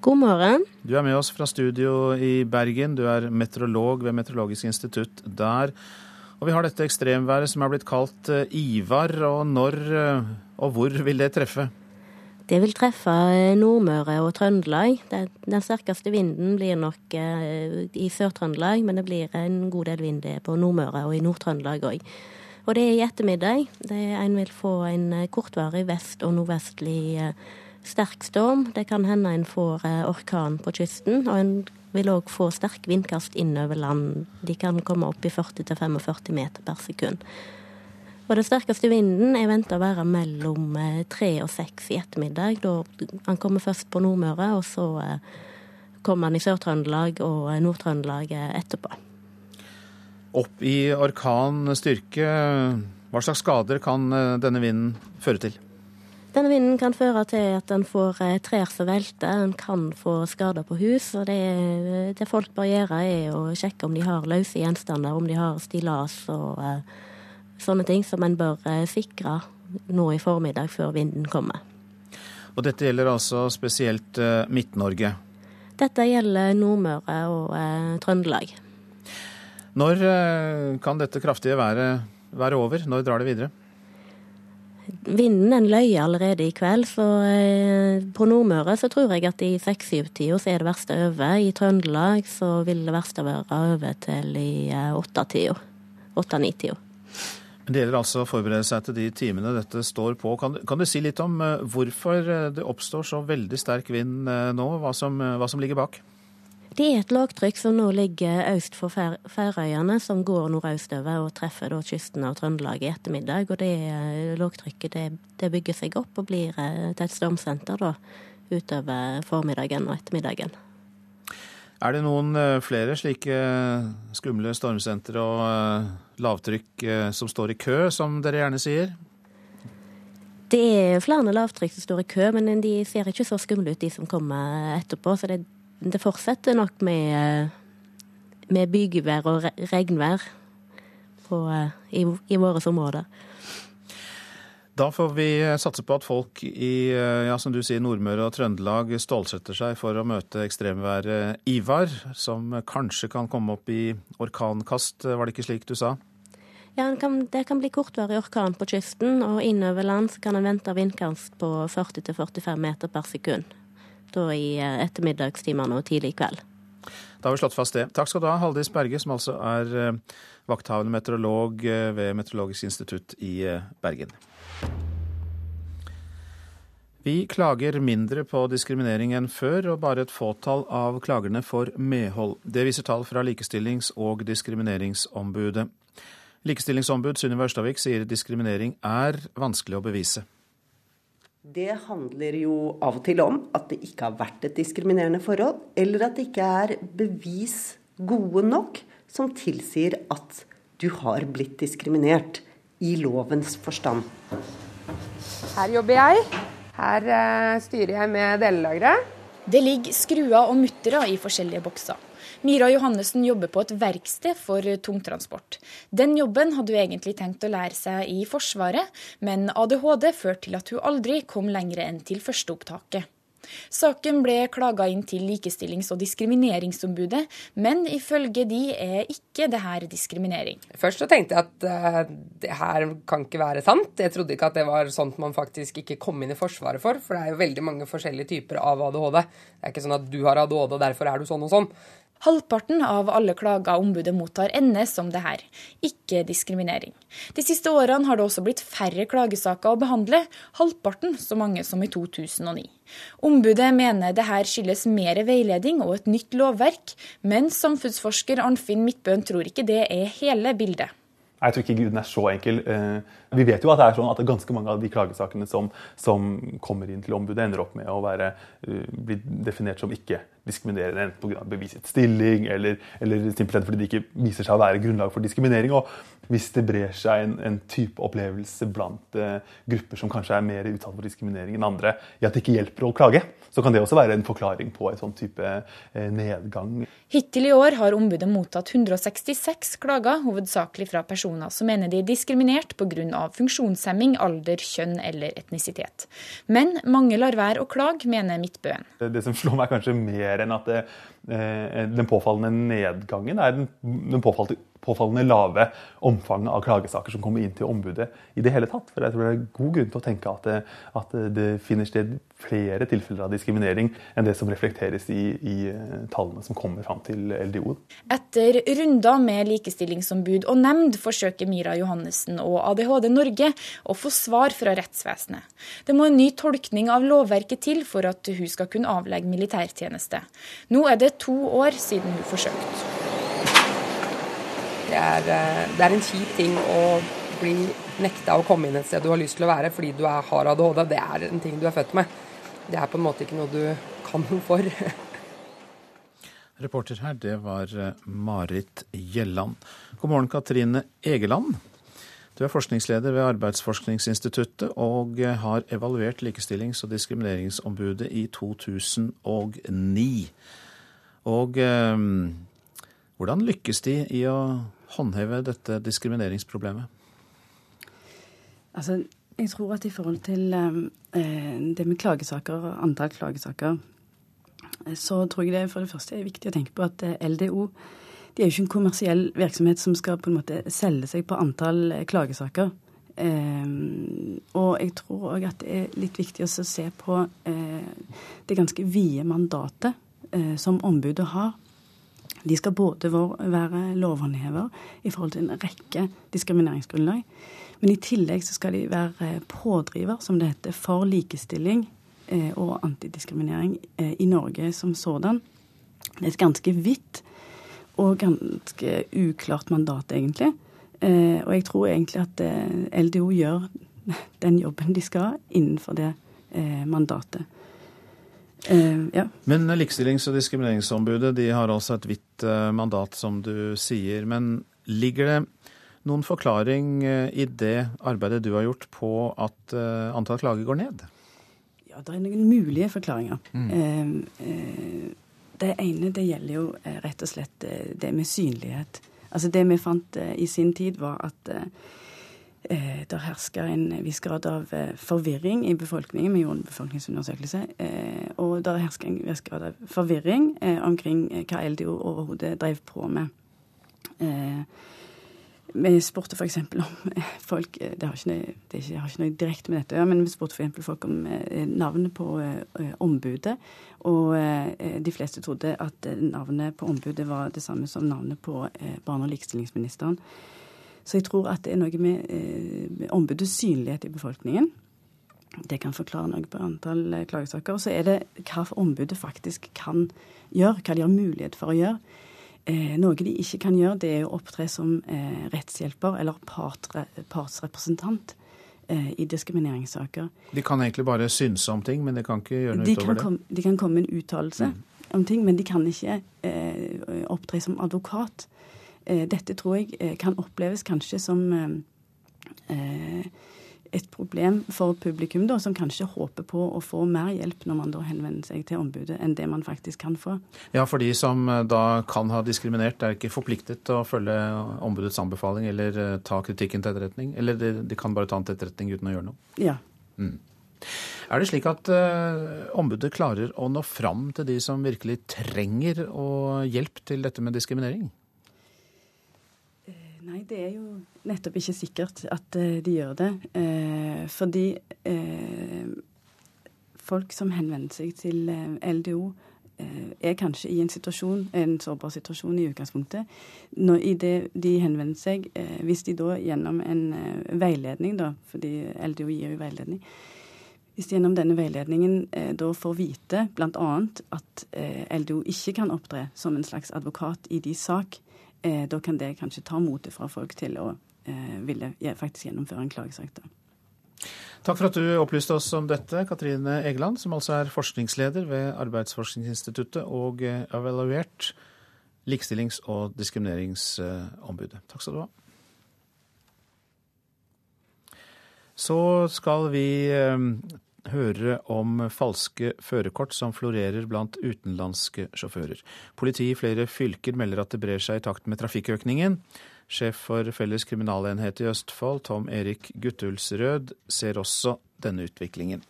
God morgen. Du er med oss fra studio i Bergen. Du er meteorolog ved Meteorologisk institutt der. Og vi har dette ekstremværet som er blitt kalt eh, Ivar. Og når eh, og hvor vil det treffe? Det vil treffe eh, Nordmøre og Trøndelag. Den sterkeste vinden blir nok i Sør-Trøndelag, men det blir en god del vind på Nordmøre og i Nord-Trøndelag òg. Og det er i ettermiddag. En vil få en kortvarig vest- og nordvestlig sterk storm. Det kan hende en får eh, orkan på kysten. Og en vil òg få sterk vindkast innover land. De kan komme opp i 40-45 meter per sekund. Og den sterkeste vinden er venta å være mellom eh, tre og seks i ettermiddag. Da han kommer først på Nordmøre, og så eh, kommer han i Sør-Trøndelag og Nord-Trøndelag etterpå. Opp i orkanstyrke, hva slags skader kan denne vinden føre til? Denne vinden kan føre til at en får eh, trær som velter, en kan få skader på hus. og det, det, folk bør gjøre, er å sjekke om de har løse gjenstander, om de har stillas og uh, sånne ting som en bør uh, sikre nå i formiddag før vinden kommer. Og dette gjelder altså spesielt uh, Midt-Norge? Dette gjelder Nordmøre og Trøndelag. Når kan dette kraftige været være over? Når drar det videre? Vinden den løy allerede i kveld, så eh, på Nordmøre så tror jeg at i seks-syv-tida så er det verste over. I Trøndelag så vil det verste være over til i eh, åtte-tida. Åtte-ni-tida. Det gjelder altså å forberede seg til de timene dette står på. Kan, kan, du si litt om eh, hvorfor det oppstår så veldig sterk vind nå, hva som, hva som ligger bak? Det er et lavtrykk som nå ligger øst for Færøyene, som går nordøstover og treffer da kysten av Trøndelag i ettermiddag. Og det lavtrykket det, det, bygger seg opp og blir eh, til et stormsenter da, utover formiddagen og ettermiddagen. Er det noen eh, flere slike skumle stormsentre og lavtrykk som står i kø, som dere gjerne sier? Det er flere lavtrykk som står i kø, men de ser ikke så skumle ut, de som kommer etterpå. så det er det fortsetter nok med, med bygevær og regnvær på, i, i våre områder. Da får vi satse på at folk i ja, som du sier, Nordmøre og Trøndelag stålsetter seg for å møte ekstremværet Ivar, som kanskje kan komme opp i orkankast, var det ikke slik du sa? Ja, det kan, det kan bli kortvarig orkan på kysten, og innover land kan en vente vindkast på 40-45 meter per sekund da i eh, ettermiddagstimene og tidlig i kveld. Da har vi slått fast det. Takk skal du ha, Haldis Berge, som altså er eh, vakthavende meteorolog eh, ved Meteorologisk institutt i Bergen. Vi klager mindre på diskriminering enn før, og bare et fåtall av klagerne får medhold. Det viser tall fra Likestillings- og diskrimineringsombudet. Likestillingsombud Sunniva Ørstavik sier diskriminering er vanskelig å bevise. Det handler jo av og til om at det ikke har vært et diskriminerende forhold, eller at det ikke er bevis gode nok som tilsier at du har blitt diskriminert i lovens forstand. Her jobber jeg. Her uh, styrer jeg med delelageret. Det ligger skruer og muttere i forskjellige bokser. Mira Johannessen jobber på et verksted for tungtransport. Den jobben hadde hun egentlig tenkt å lære seg i Forsvaret, men ADHD førte til at hun aldri kom lenger enn til førsteopptaket. Saken ble klaga inn til Likestillings- og diskrimineringsombudet, men ifølge de er ikke det her diskriminering. Først så tenkte jeg at uh, det her kan ikke være sant. Jeg trodde ikke at det var sånt man faktisk ikke kom inn i Forsvaret for, for det er jo veldig mange forskjellige typer av ADHD. Det er ikke sånn at du har ADHD og derfor er du sånn og sånn. Halvparten av alle klager ombudet mottar ender som det her, ikke diskriminering. De siste årene har det også blitt færre klagesaker å behandle, halvparten så mange som i 2009. Ombudet mener det her skyldes mer veiledning og et nytt lovverk, men samfunnsforsker Arnfinn Midtbøen tror ikke det er hele bildet. Jeg tror ikke Guden er så enkel. Eh, vi vet jo at det er sånn at ganske mange av de klagesakene som, som kommer inn til ombudet, ender opp med å være, eh, bli definert som ikke diskriminerende, enten pga. beviset stilling eller, eller, simpelthen fordi det ikke viser seg å være grunnlag for diskriminering. Og hvis det brer seg en, en type opplevelse blant eh, grupper som kanskje er mer utsatt for diskriminering enn andre, i at det ikke hjelper å klage, så kan det også være en forklaring på en sånn type eh, nedgang. Hittil i år har ombudet mottatt 166 klager, hovedsakelig fra personer som mener de er diskriminert pga. funksjonshemming, alder, kjønn eller etnisitet. Men mange lar være å klage, mener Midtbøen. Det som slår meg kanskje mer enn at det, eh, den påfallende nedgangen er den, den påfallende påfallende lave omfanget av klagesaker som kommer inn til ombudet i det hele tatt. For jeg tror det er god grunn til å tenke at det, at det finner sted flere tilfeller av diskriminering enn det som reflekteres i, i eh, tallene som kommer fram til LDO. Etter runder med likestillingsombud og nemnd forsøker Mira Johannessen og ADHD Norge å få svar fra rettsvesenet. Det må en ny tolkning av lovverket til for at hun skal kunne avlegge militærtjeneste. Nå er det to år siden hun forsøkte. Det er, eh, det er en kjip ting å bli nekta å komme inn et sted du har lyst til å være fordi du er, har ADHD. Det er en ting du er født med. Det er på en måte ikke noe du kan noe for. Reporter her, det var eh, Marit Gjelland. God morgen, Katrine Egeland. Du er forskningsleder ved Arbeidsforskningsinstituttet og har evaluert Likestillings- og diskrimineringsombudet i 2009. Og eh, hvordan lykkes de i å håndheve dette diskrimineringsproblemet? Altså, jeg tror at i forhold til eh, det med klagesaker og antall klagesaker, eh, så tror jeg det for det første er viktig å tenke på at eh, LDO de er jo ikke en kommersiell virksomhet som skal på en måte selge seg på antall eh, klagesaker. Eh, og jeg tror òg at det er litt viktig å se på eh, det ganske vide mandatet eh, som ombudet har. De skal både være lovhåndhever i forhold til en rekke diskrimineringsgrunnlag, men i tillegg så skal de være pådriver, som det heter, for likestilling eh, og antidiskriminering eh, i Norge som sådan. Det er et ganske vidt og ganske uklart mandat, egentlig. Eh, og jeg tror egentlig at LDO gjør den jobben de skal innenfor det mandatet. Ja. Men Likestillings- og diskrimineringsombudet de har altså et vidt mandat, som du sier. Men ligger det noen forklaring eh, i det arbeidet du har gjort på at uh, antall klager går ned? Ja, det er noen mulige forklaringer. Mm. Eh, det ene det gjelder jo rett og slett det med synlighet. Altså Det vi fant i sin tid, var at eh, det herska en viss grad av forvirring i befolkningen. Vi gjorde en befolkningsundersøkelse. Eh, og det herska en viss grad av forvirring eh, omkring hva LDO overhodet drev på med. Eh, vi spurte f.eks. om eh, folk eh, Det har ikke det har ikke noe direkte med dette å gjøre, men vi spurte f.eks. folk om eh, navnet på ombudet. Og de fleste trodde at navnet på ombudet var det samme som navnet på barne- og likestillingsministeren. Så jeg tror at det er noe med ombudets synlighet i befolkningen. Det kan forklare noe på antall klagesaker. Og så er det hva ombudet faktisk kan gjøre, hva de har mulighet for å gjøre. Eh, noe de ikke kan gjøre, det er å opptre som eh, rettshjelper eller partre, partsrepresentant eh, i diskrimineringssaker. De kan egentlig bare synse om ting, men de kan ikke gjøre noe de utover det? Kom, de kan komme med en uttalelse mm. om ting, men de kan ikke eh, opptre som advokat. Eh, dette tror jeg eh, kan oppleves kanskje som et problem for publikum, da, som kanskje håper på å få mer hjelp når man da henvender seg til ombudet, enn det man faktisk kan få. Ja, for de som eh, da kan ha diskriminert, er ikke forpliktet til å følge ombudets anbefaling eller eh, ta kritikken til etterretning? Eller de, de kan bare ta den til etterretning uten å gjøre noe? Ja. Mm. Er det slik at uh, ombudet klarer å nå fram til de som virkelig trenger å hjelp til dette med diskriminering? Nei, det er jo nettopp ikke sikkert at eh, de gjør det. Eh, fordi eh, folk som henvender seg til eh, LDO, eh, er kanskje i en situasjon, en sårbar situasjon i utgangspunktet. Når i det de henvender seg, eh, hvis de da gjennom en veiledning, da, fordi LDO gir jo veiledning, hvis de gjennom denne veiledningen eh, da får vite bl.a. at eh, LDO ikke kan opptre som en slags advokat i de sak, eh, da kan det kanskje ta motet fra folk til å eh, ville faktisk gjennomføre en klagesak. da. Takk for at du opplyste oss om dette, Katrine Egeland, som altså er forskningsleder ved Arbeidsforskningsinstituttet og eh, evaluert likestillings- og diskrimineringsombudet. Takk skal du ha. Så skal vi eh, høre om falske førerkort som florerer blant utenlandske sjåfører. Politiet i flere fylker melder at det brer seg i takt med trafikkøkningen. Sjef for Felles kriminalenhet i Østfold, Tom Erik Guttulsrød, ser også denne utviklingen.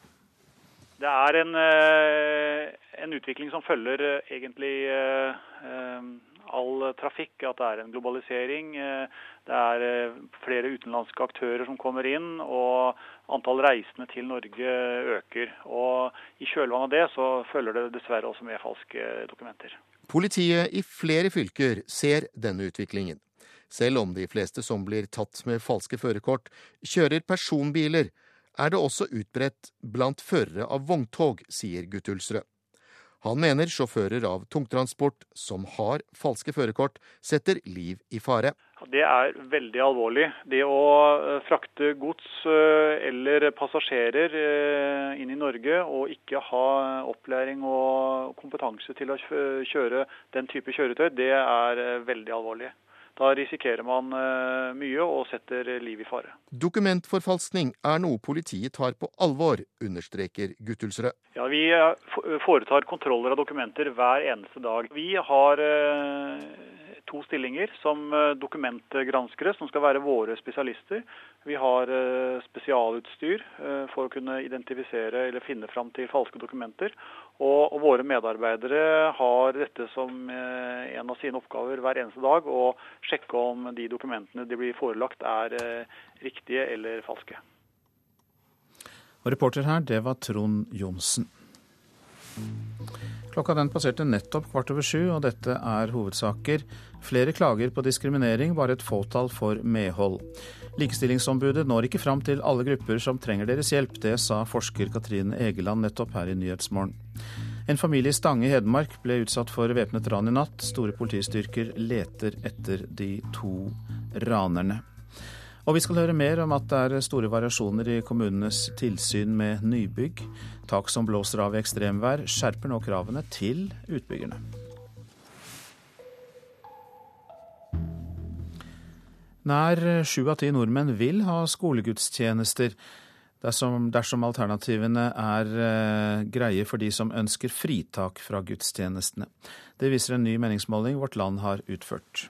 Det er en, eh, en utvikling som følger eh, egentlig eh, all trafikk, at det er en globalisering. Det er flere utenlandske aktører som kommer inn, og antall reisende til Norge øker. Og I kjølvannet av det så følger det dessverre også med falske dokumenter. Politiet i flere fylker ser denne utviklingen. Selv om de fleste som blir tatt med falske førerkort, kjører personbiler, er det også utbredt blant førere av vogntog, sier Guttulsrød. Han mener sjåfører av tungtransport som har falske førerkort, setter liv i fare. Det er veldig alvorlig. Det å eh, frakte gods eh, eller passasjerer eh, inn i Norge og ikke ha opplæring og kompetanse til å kjøre den type kjøretøy, det er veldig alvorlig. Da risikerer man eh, mye og setter liv i fare. Dokumentforfalskning er noe politiet tar på alvor, understreker Guttulsrød. Ja, Vi eh, foretar kontroller av dokumenter hver eneste dag. Vi har to stillinger som eh, dokumentgranskere, som skal være våre spesialister. Vi har eh, spesialutstyr eh, for å kunne identifisere eller finne fram til falske dokumenter. Og, og våre medarbeidere har dette som en av sine oppgaver hver eneste dag, å sjekke om de dokumentene de blir forelagt er riktige eller falske. Og reporter her, det var Trond Johnsen. Klokka den passerte nettopp kvart over sju, og dette er hovedsaker. Flere klager på diskriminering, bare et fåtall får medhold. Likestillingsombudet når ikke fram til alle grupper som trenger deres hjelp. Det sa forsker Katrine Egeland nettopp her i Nyhetsmorgen. En familie i Stange i Hedmark ble utsatt for væpnet ran i natt. Store politistyrker leter etter de to ranerne. Og vi skal høre mer om at det er store variasjoner i kommunenes tilsyn med nybygg. Tak som blåser av i ekstremvær, skjerper nå kravene til utbyggerne. Nær sju av ti nordmenn vil ha skolegudstjenester dersom, dersom alternativene er eh, greie for de som ønsker fritak fra gudstjenestene. Det viser en ny meningsmåling Vårt Land har utført.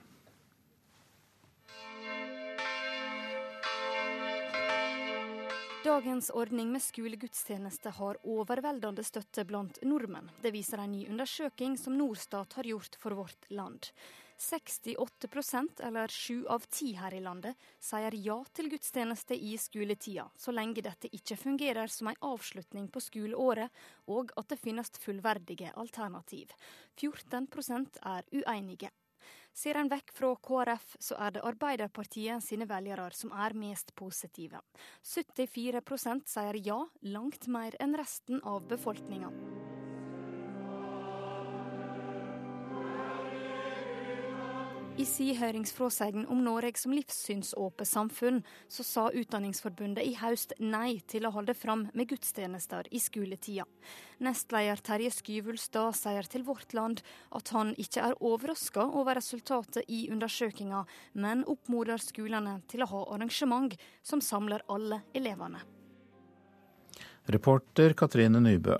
Dagens ordning med skolegudstjeneste har overveldende støtte blant nordmenn. Det viser en ny undersøking som Norstat har gjort for Vårt Land. 68% eller sju av ti her i landet, sier ja til gudstjeneste i skoletida, så lenge dette ikke fungerer som en avslutning på skoleåret, og at det finnes fullverdige alternativ. 14% er uenige. Ser en vekk fra KrF, så er det Arbeiderpartiet sine velgere som er mest positive. 74% sier ja, langt mer enn resten av befolkninga. I si høringsfråsegn om Norge som livssynsåpe samfunn, så sa Utdanningsforbundet i høst nei til å holde fram med gudstjenester i skoletida. Nestleder Terje Skyvulstad sier til Vårt Land at han ikke er overraska over resultatet i undersøkinga, men oppmoder skolene til å ha arrangement som samler alle elevene. Reporter Katrine Nybø.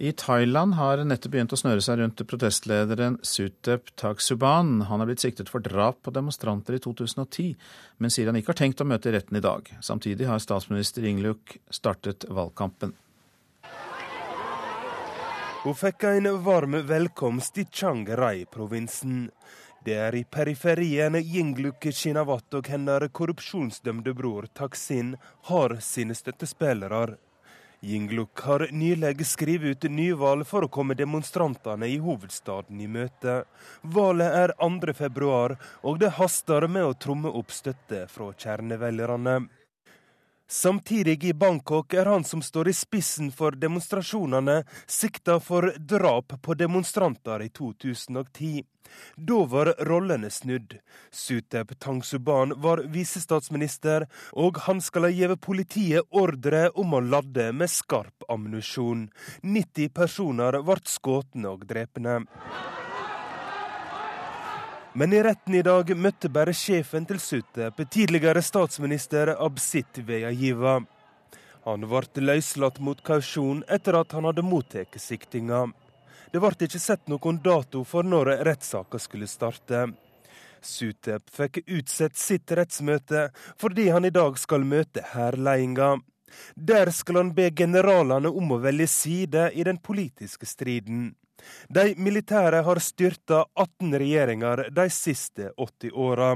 I Thailand har nettopp begynt å snøre seg rundt protestlederen Sutep Taksuban. Han er blitt siktet for drap på demonstranter i 2010, men sier han ikke har tenkt å møte retten i dag. Samtidig har statsminister Ingluk startet valgkampen. Hun fikk en varm velkomst i Chiang Rai-provinsen. Det er i periferien Yingluk Shinawat og hennes korrupsjonsdømte bror Taksin har sine støttespillere. Yingluk har nylig skrevet ut nyvalg for å komme demonstrantene i hovedstaden i møte. Valget er 2.2, og det haster med å tromme opp støtte fra kjernevelgerne. Samtidig i Bangkok er han som står i spissen for demonstrasjonene, sikta for drap på demonstranter i 2010. Da var rollene snudd. Sutep Tangsuban var visestatsminister, og han skal ha gitt politiet ordre om å lade med skarp ammunisjon. 90 personer ble skutt og drepne. Men i retten i dag møtte bare sjefen til Sutep, tidligere statsminister Absit Veyajiva. Han ble løslatt mot kausjon etter at han hadde mottatt siktinga. Det ble ikke sett noen dato for når rettssaka skulle starte. Sutep fikk utsett sitt rettsmøte fordi han i dag skal møte hærledelsen. Der skal han be generalene om å velge side i den politiske striden. De militære har styrta 18 regjeringer de siste 80 åra.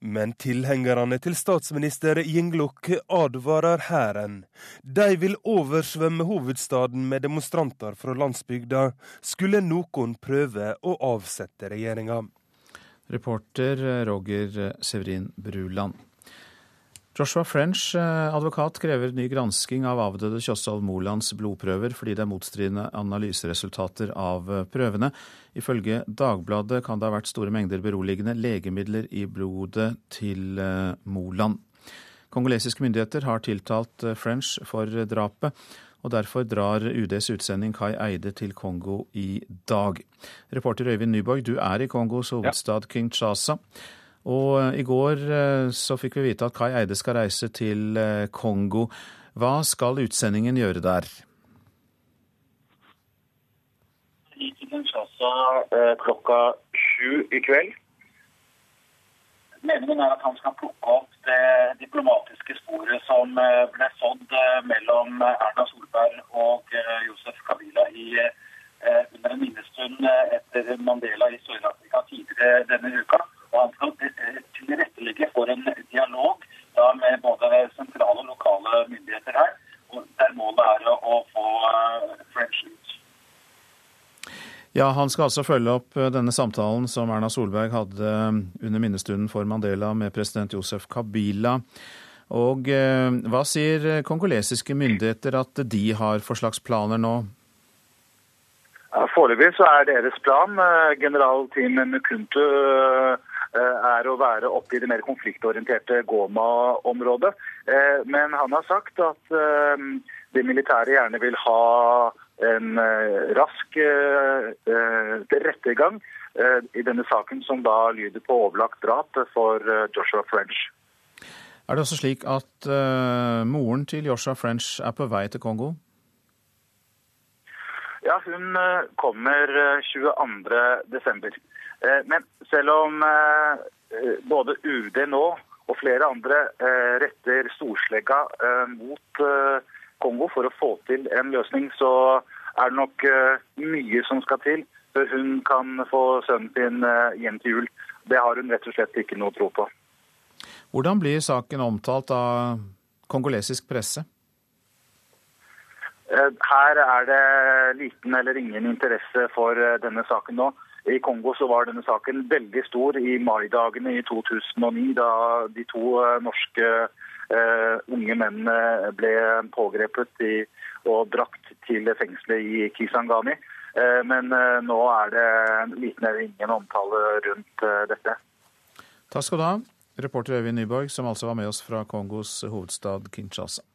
Men tilhengerne til statsminister Yingluk advarer hæren. De vil oversvømme hovedstaden med demonstranter fra landsbygda, skulle noen prøve å avsette regjeringa. Reporter Roger Severin Bruland. Joshua French, eh, advokat, krever ny gransking av avdøde Kjosvold Molands blodprøver fordi det er motstridende analyseresultater av eh, prøvene. Ifølge Dagbladet kan det ha vært store mengder beroligende legemidler i blodet til eh, Moland. Kongolesiske myndigheter har tiltalt French for drapet, og derfor drar UDs utsending Kai Eide til Kongo i dag. Reporter Øyvind Nyborg, du er i Kongos hovedstad Kinshasa. Og eh, i går eh, så fikk vi vite at Kai Eide skal reise til eh, Kongo. Hva skal utsendingen gjøre der? I Kinshasa klokka sju i kveld. Meningen er at han skal plukke opp det diplomatiske sporet som ble sådd mellom Erna Solberg og Josef Kabila i, under en minnestund etter Mandela i Sør-Afrika tidligere denne uka. Han skal tilrettelegge for en dialog da, med både sentrale og lokale myndigheter her. Der målet er å få French ut. Ja, Han skal altså følge opp eh, denne samtalen som Erna Solberg hadde eh, under minnestunden for Mandela med president Josef Kabila. Og eh, Hva sier kongolesiske myndigheter at de har for slags planer nå? Foreløpig så er deres plan general Tim Mukuntu er å være oppe i det mer konfliktorienterte Goma-området. Men han har sagt at det militære gjerne vil ha en rask rettergang i denne saken, som da lyder på overlagt drap for Joshua French. Er det også slik at moren til Joshua French er på vei til Kongo? Ja, hun kommer 22.12. Men selv om både UD nå og flere andre retter storslegga mot Kongo for å få til en løsning, så er det nok mye som skal til før hun kan få sønnen sin hjem til jul. Det har hun rett og slett ikke noe tro på. Hvordan blir saken omtalt av kongolesisk presse? Her er det liten eller ingen interesse for denne saken nå. I Kongo så var denne saken veldig stor i maidagene i 2009, da de to norske uh, unge mennene ble pågrepet i, og brakt til fengselet i Kisangani. Uh, men uh, nå er det liten eller ingen omtale rundt dette. Takk skal du ha, reporter Øyvind Nyborg, som altså var med oss fra Kongos hovedstad Kinshasa.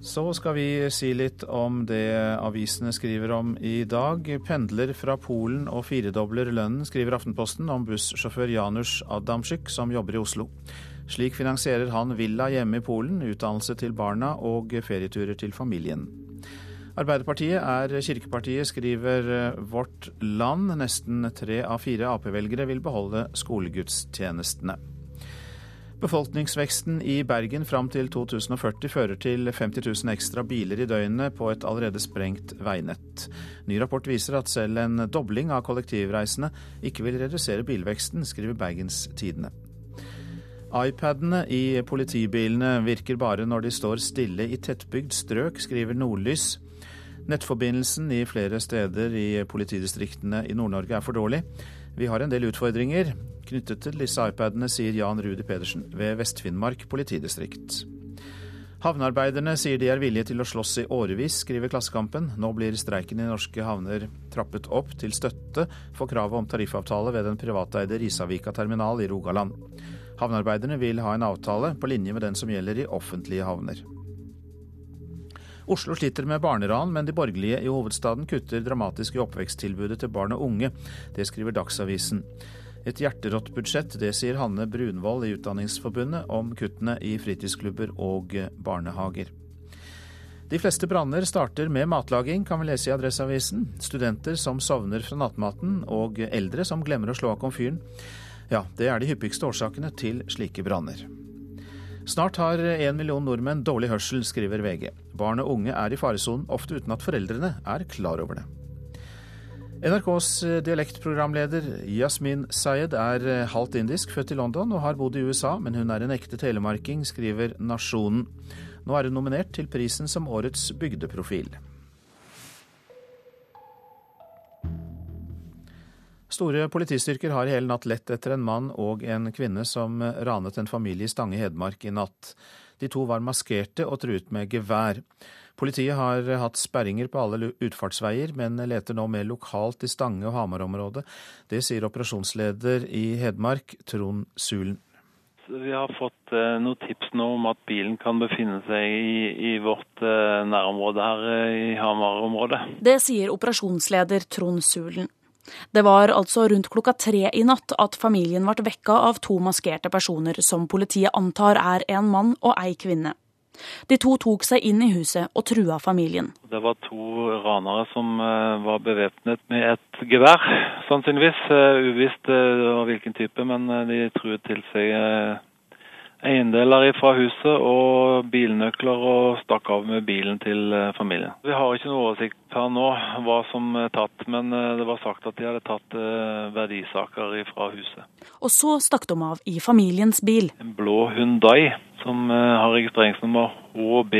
Så skal vi si litt om det avisene skriver om i dag. Pendler fra Polen og firedobler lønnen, skriver Aftenposten om bussjåfør Janusz Adamczyk, som jobber i Oslo. Slik finansierer han villa hjemme i Polen, utdannelse til barna og ferieturer til familien. Arbeiderpartiet er kirkepartiet, skriver Vårt Land. Nesten tre av fire Ap-velgere vil beholde skolegudstjenestene. Befolkningsveksten i Bergen fram til 2040 fører til 50 000 ekstra biler i døgnet på et allerede sprengt veinett. Ny rapport viser at selv en dobling av kollektivreisende ikke vil redusere bilveksten, skriver Bergens Tidende. iPadene i politibilene virker bare når de står stille i tettbygd strøk, skriver Nordlys. Nettforbindelsen i flere steder i politidistriktene i Nord-Norge er for dårlig. Vi har en del utfordringer knyttet til disse iPadene, sier Jan Rudi Pedersen ved Vest-Finnmark politidistrikt. Havnearbeiderne sier de er villige til å slåss i årevis, skriver Klassekampen. Nå blir streiken i norske havner trappet opp til støtte for kravet om tariffavtale ved den privateide Risavika terminal i Rogaland. Havnearbeiderne vil ha en avtale på linje med den som gjelder i offentlige havner. Oslo sliter med barneran, men de borgerlige i hovedstaden kutter dramatisk i oppveksttilbudet til barn og unge. Det skriver Dagsavisen. Et hjerterått budsjett, det sier Hanne Brunvoll i Utdanningsforbundet om kuttene i fritidsklubber og barnehager. De fleste branner starter med matlaging, kan vi lese i Adresseavisen. Studenter som sovner fra nattmaten, og eldre som glemmer å slå av komfyren. Ja, det er de hyppigste årsakene til slike branner. Snart har en million nordmenn dårlig hørsel, skriver VG. Barn og unge er i faresonen, ofte uten at foreldrene er klar over det. NRKs dialektprogramleder Yasmin Sayed er halvt indisk, født i London og har bodd i USA, men hun er en ekte telemarking, skriver Nasjonen. Nå er hun nominert til prisen som årets bygdeprofil. Store politistyrker har i hele natt lett etter en mann og en kvinne som ranet en familie i Stange Hedmark i natt. De to var maskerte og truet med gevær. Politiet har hatt sperringer på alle utfartsveier, men leter nå mer lokalt i Stange- og Hamar-området. Det sier operasjonsleder i Hedmark, Trond Sulen. vi har fått eh, noen tips nå om at bilen kan befinne seg i, i vårt eh, nærområde her eh, i Hamar-området. Det sier operasjonsleder Trond Sulen. Det var altså rundt klokka tre i natt at familien ble vekka av to maskerte personer som politiet antar er en mann og ei kvinne. De to tok seg inn i huset og trua familien. Det var to ranere som eh, var bevæpnet med et gevær, sannsynligvis. Eh, uvisst uh, hvilken type, men de truet til seg eiendeler fra huset og bilnøkler og stakk av med bilen til eh, familien. Vi har ikke noe oversikt per nå hva som er tatt, men eh, det var sagt at de hadde tatt eh, verdisaker fra huset. Og så stakk de av i familiens bil. En blå Hundai som har registreringsnummer HB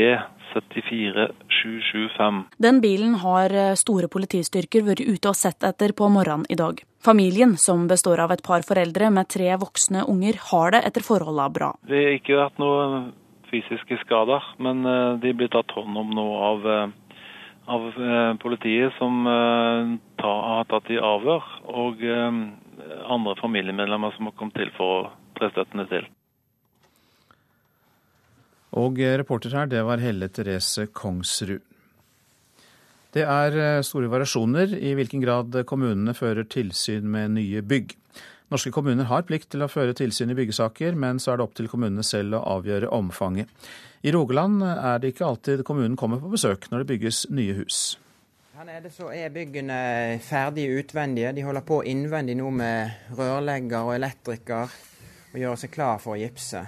74775. Den bilen har store politistyrker vært ute og sett etter på morgenen i dag. Familien, som består av et par foreldre med tre voksne unger, har det etter forholdene bra. Vi har ikke hatt noen fysiske skader, men eh, de blir tatt hånd om nå av, eh, av politiet, som har tatt i avhør, og andre familiemedlemmer som har kommet til for å tre støttene til. Og reporter her, det var Helle Therese Kongsrud. Det er eh, store variasjoner i hvilken grad kommunene fører tilsyn med nye bygg. Norske kommuner har plikt til å føre tilsyn i byggesaker, men så er det opp til kommunene selv å avgjøre omfanget. I Rogaland er det ikke alltid kommunen kommer på besøk når det bygges nye hus. Her nede så er byggene ferdige utvendige. De holder på innvendig nå med rørlegger og elektriker og gjør seg klar for å gipse.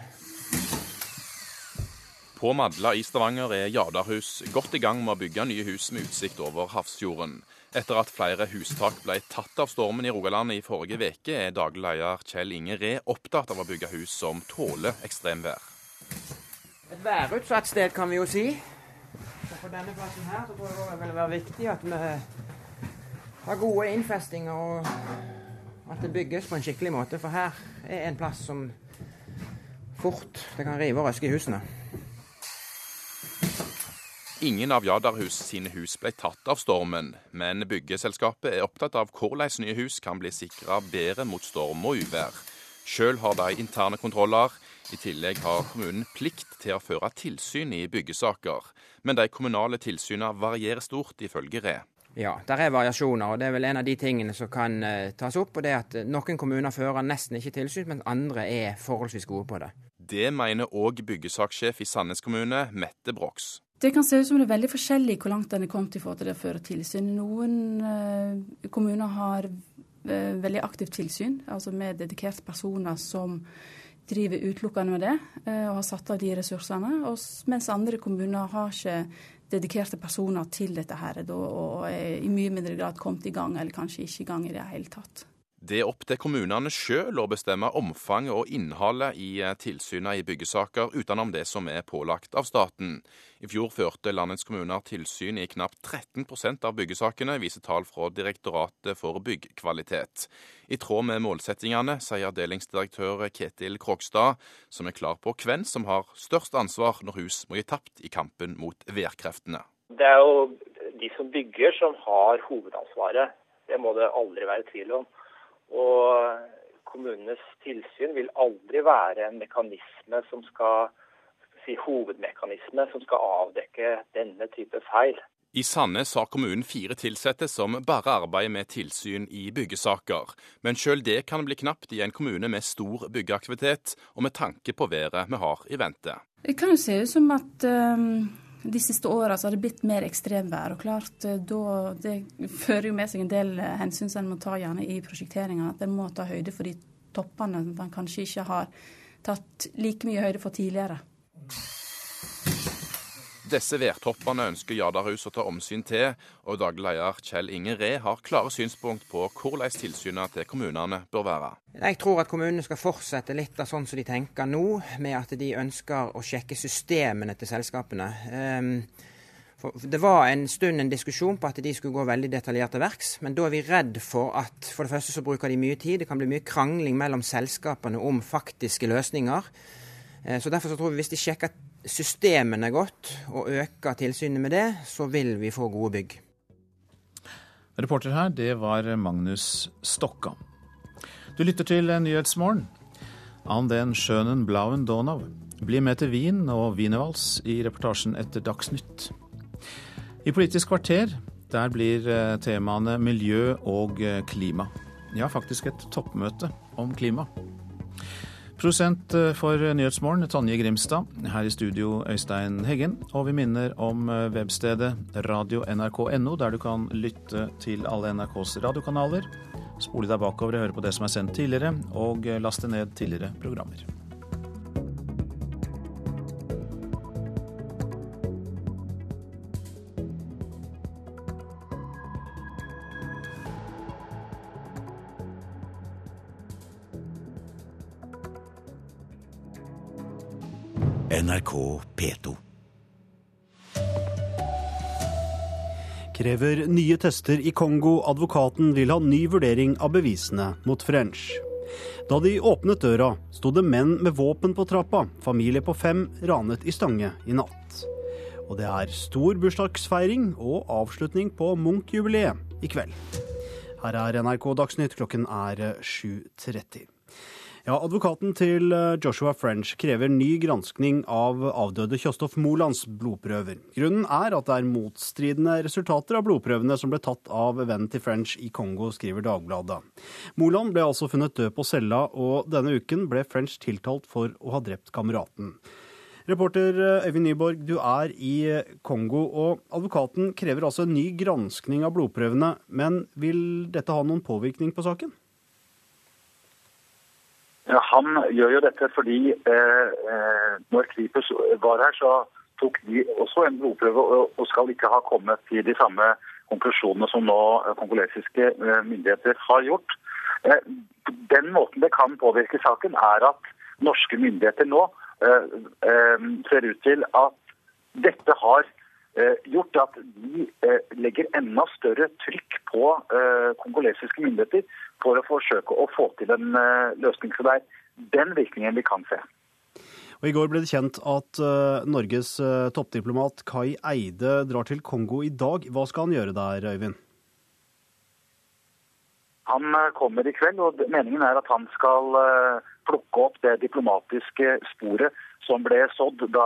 På Madla i Stavanger er Jadarhus godt i gang med å bygge nye hus med utsikt over Hafrsfjorden. Etter at flere hustak ble tatt av stormen i Rogaland i forrige uke, er daglig leder Kjell Inge Re opptatt av å bygge hus som tåler ekstremvær. Et værutsatt sted, kan vi jo si. Så på denne plassen her så tror jeg det vil være viktig at vi har gode innfestinger, og at det bygges på en skikkelig måte. For her er en plass som fort det kan rive og røske i husene. Ingen av Jadarhus sine hus ble tatt av stormen, men byggeselskapet er opptatt av hvordan nye hus kan bli sikra bedre mot storm og uvær. Sjøl har de interne kontroller. I tillegg har kommunen plikt til å føre tilsyn i byggesaker. Men de kommunale tilsynene varierer stort, ifølge Re. Ja, der er variasjoner, og det er vel en av de tingene som kan uh, tas opp. og det er at Noen kommuner fører nesten ikke tilsyn, mens andre er forholdsvis gode på det. Det mener òg byggesakssjef i Sandnes kommune, Mette Brox. Det kan se ut som det er veldig forskjellig hvor langt en er kommet i forhold til det å føre tilsyn. Noen eh, kommuner har eh, veldig aktivt tilsyn, altså med dedikerte personer som driver utelukkende med det, eh, og har satt av de ressursene. Mens andre kommuner har ikke dedikerte personer til dette her, og er i mye mindre grad kommet i gang, eller kanskje ikke i gang i det hele tatt. Det er opp til kommunene sjøl å bestemme omfanget og innholdet i eh, tilsynene i byggesaker utenom det som er pålagt av staten. I fjor førte landets kommuner tilsyn i knapt 13% av byggesakene, viser tall fra Direktoratet for byggkvalitet. I tråd med målsettingene, sier avdelingsdirektør Ketil Krogstad, som er klar på hvem som har størst ansvar når hus må gi tapt i kampen mot værkreftene. Det er jo de som bygger som har hovedansvaret. Det må det aldri være tvil om. Og kommunenes tilsyn vil aldri være en mekanisme som skal si hovedmekanisme som skal avdekke denne type feil. I Sandnes har kommunen fire ansatte som bare arbeider med tilsyn i byggesaker. Men sjøl det kan bli knapt i en kommune med stor byggeaktivitet, og med tanke på været vi har i vente. Det kan jo se ut som at um de siste åra har det blitt mer ekstremvær. og klart eh, da, Det fører jo med seg en del eh, hensyn som en må ta gjerne i prosjekteringa. At en må ta høyde for de toppene en kanskje ikke har tatt like mye høyde for tidligere. Disse værtoppene ønsker Jadarhus å ta omsyn til, og daglig leder Kjell Inge Ree har klare synspunkt på hvordan tilsynet til kommunene bør være. Jeg tror at kommunene skal fortsette litt av sånn som de tenker nå, med at de ønsker å sjekke systemene til selskapene. Ehm, det var en stund en diskusjon på at de skulle gå veldig detaljert til verks, men da er vi redd for at for det første så bruker de mye tid, det kan bli mye krangling mellom selskapene om faktiske løsninger. Eh, så Derfor så tror vi hvis de sjekker systemene godt og øker tilsynet med det, så vil vi få gode bygg. Reporter her, det var Magnus Stokka. Du lytter til Nyhetsmorgen. An den schönen blauen Donau. Bli med til Wien og wienervals i reportasjen etter Dagsnytt. I Politisk kvarter der blir eh, temaene miljø og eh, klima. Ja, faktisk et toppmøte om klima. Prosent eh, for Nyhetsmorgen, Tonje Grimstad. Her i studio, Øystein Heggen. Og vi minner om webstedet radio.nrk.no, der du kan lytte til alle NRKs radiokanaler. Spole deg bakover og høre på det som er sendt tidligere, og laste ned tidligere programmer. NRK P2. Krever nye tester i Kongo. Advokaten vil ha ny vurdering av bevisene mot French. Da de åpnet døra, sto det menn med våpen på trappa. Familie på fem ranet i Stange i natt. Og det er stor bursdagsfeiring og avslutning på Munch-jubileet i kveld. Her er NRK Dagsnytt, klokken er 7.30. Ja, Advokaten til eh, Joshua French krever ny granskning av avdøde Kjostolf Molands blodprøver. Grunnen er at det er motstridende resultater av blodprøvene som ble tatt av vennen til French i Kongo, skriver Dagbladet. Moland ble altså funnet død på cella, og denne uken ble French tiltalt for å ha drept kameraten. Reporter eh, Øyvind Nyborg, du er i eh, Kongo, og advokaten krever altså en ny granskning av blodprøvene. Men vil dette ha noen påvirkning på saken? Han gjør jo dette fordi eh, eh, når Kripos var her, så tok de også en blodprøve og skal ikke ha kommet til de samme konklusjonene som nå kongolesiske eh, myndigheter har gjort. Den måten det kan påvirke saken, er at norske myndigheter nå ser ut til at dette har gjort at de legger enda større trykk på kongolesiske myndigheter for å forsøke å få til en uh, løsning. Så det er den virkningen vi kan se. Og I går ble det kjent at uh, Norges uh, toppdiplomat Kai Eide drar til Kongo i dag. Hva skal han gjøre der, Øyvind? Han kommer i kveld, og meningen er at han skal plukke opp det diplomatiske sporet som ble sådd da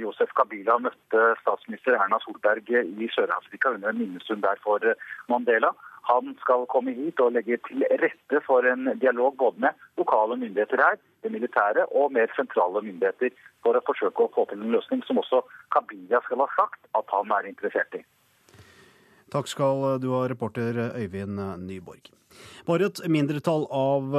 Josef Kabila møtte statsminister Erna Solberg i Sør-Afrika under en minnestund der for Mandela. Han skal komme hit og legge til rette for en dialog både med lokale myndigheter her, det militære, og mer sentrale myndigheter for å forsøke å få til en løsning som også Kabila skal ha sagt at han er interessert i. Takk skal du ha, reporter Øyvind Nyborg. Bare et mindretall av,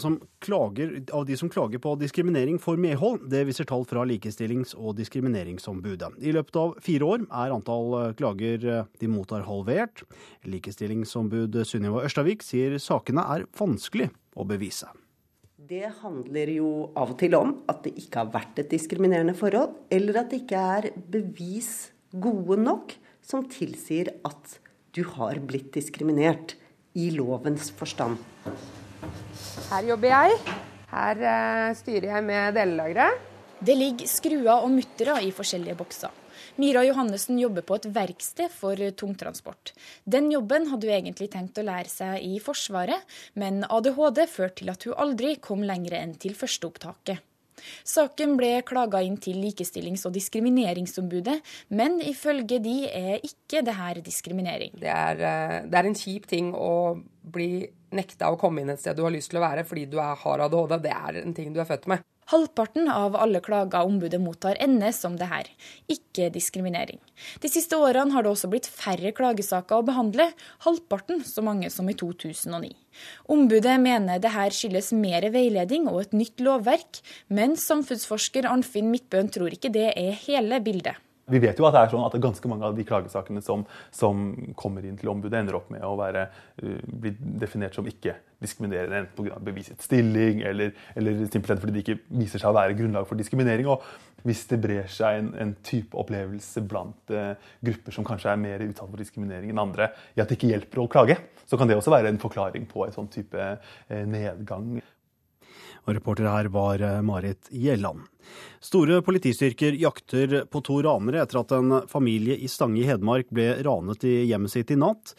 som klager, av de som klager på diskriminering får medhold. Det viser tall fra Likestillings- og diskrimineringsombudet. I løpet av fire år er antall klager de mottar halvert. Likestillingsombud Sunniva Ørstavik sier sakene er vanskelig å bevise. Det handler jo av og til om at det ikke har vært et diskriminerende forhold, eller at det ikke er bevis gode nok som tilsier at du har blitt diskriminert i lovens forstand. Her jobber jeg. Her uh, styrer jeg med delelageret. Det ligger skruer og muttere i forskjellige bokser. Mira Johannessen jobber på et verksted for tungtransport. Den jobben hadde hun egentlig tenkt å lære seg i Forsvaret, men ADHD førte til at hun aldri kom lenger enn til førsteopptaket. Saken ble klaga inn til Likestillings- og diskrimineringsombudet, men ifølge de er ikke det her diskriminering. Det er, eh, det er, en kjip ting å bli nekta å komme inn et sted du har lyst til å være fordi du er, har ADHD. Det er en ting du er født med. Halvparten av alle klager ombudet mottar, ender som det her, ikke diskriminering. De siste årene har det også blitt færre klagesaker å behandle, halvparten så mange som i 2009. Ombudet mener det her skyldes mer veiledning og et nytt lovverk, men samfunnsforsker Arnfinn Midtbøen tror ikke det er hele bildet. Vi vet jo at det er sånn at ganske mange av de klagesakene som, som kommer inn til ombudet, ender opp med å være, uh, bli definert som ikke diskriminerende, enten pga. bevisets stilling eller, eller, simpelthen fordi det ikke viser seg å være grunnlag for diskriminering. Og hvis det brer seg en, en type opplevelse blant uh, grupper som kanskje er mer utsatt for diskriminering enn andre, i at det ikke hjelper å klage, så kan det også være en forklaring på en sånn type uh, nedgang. Og reporter her var Marit Gjelland. Store politistyrker jakter på to ranere etter at en familie i Stange i Hedmark ble ranet i hjemmet sitt i natt.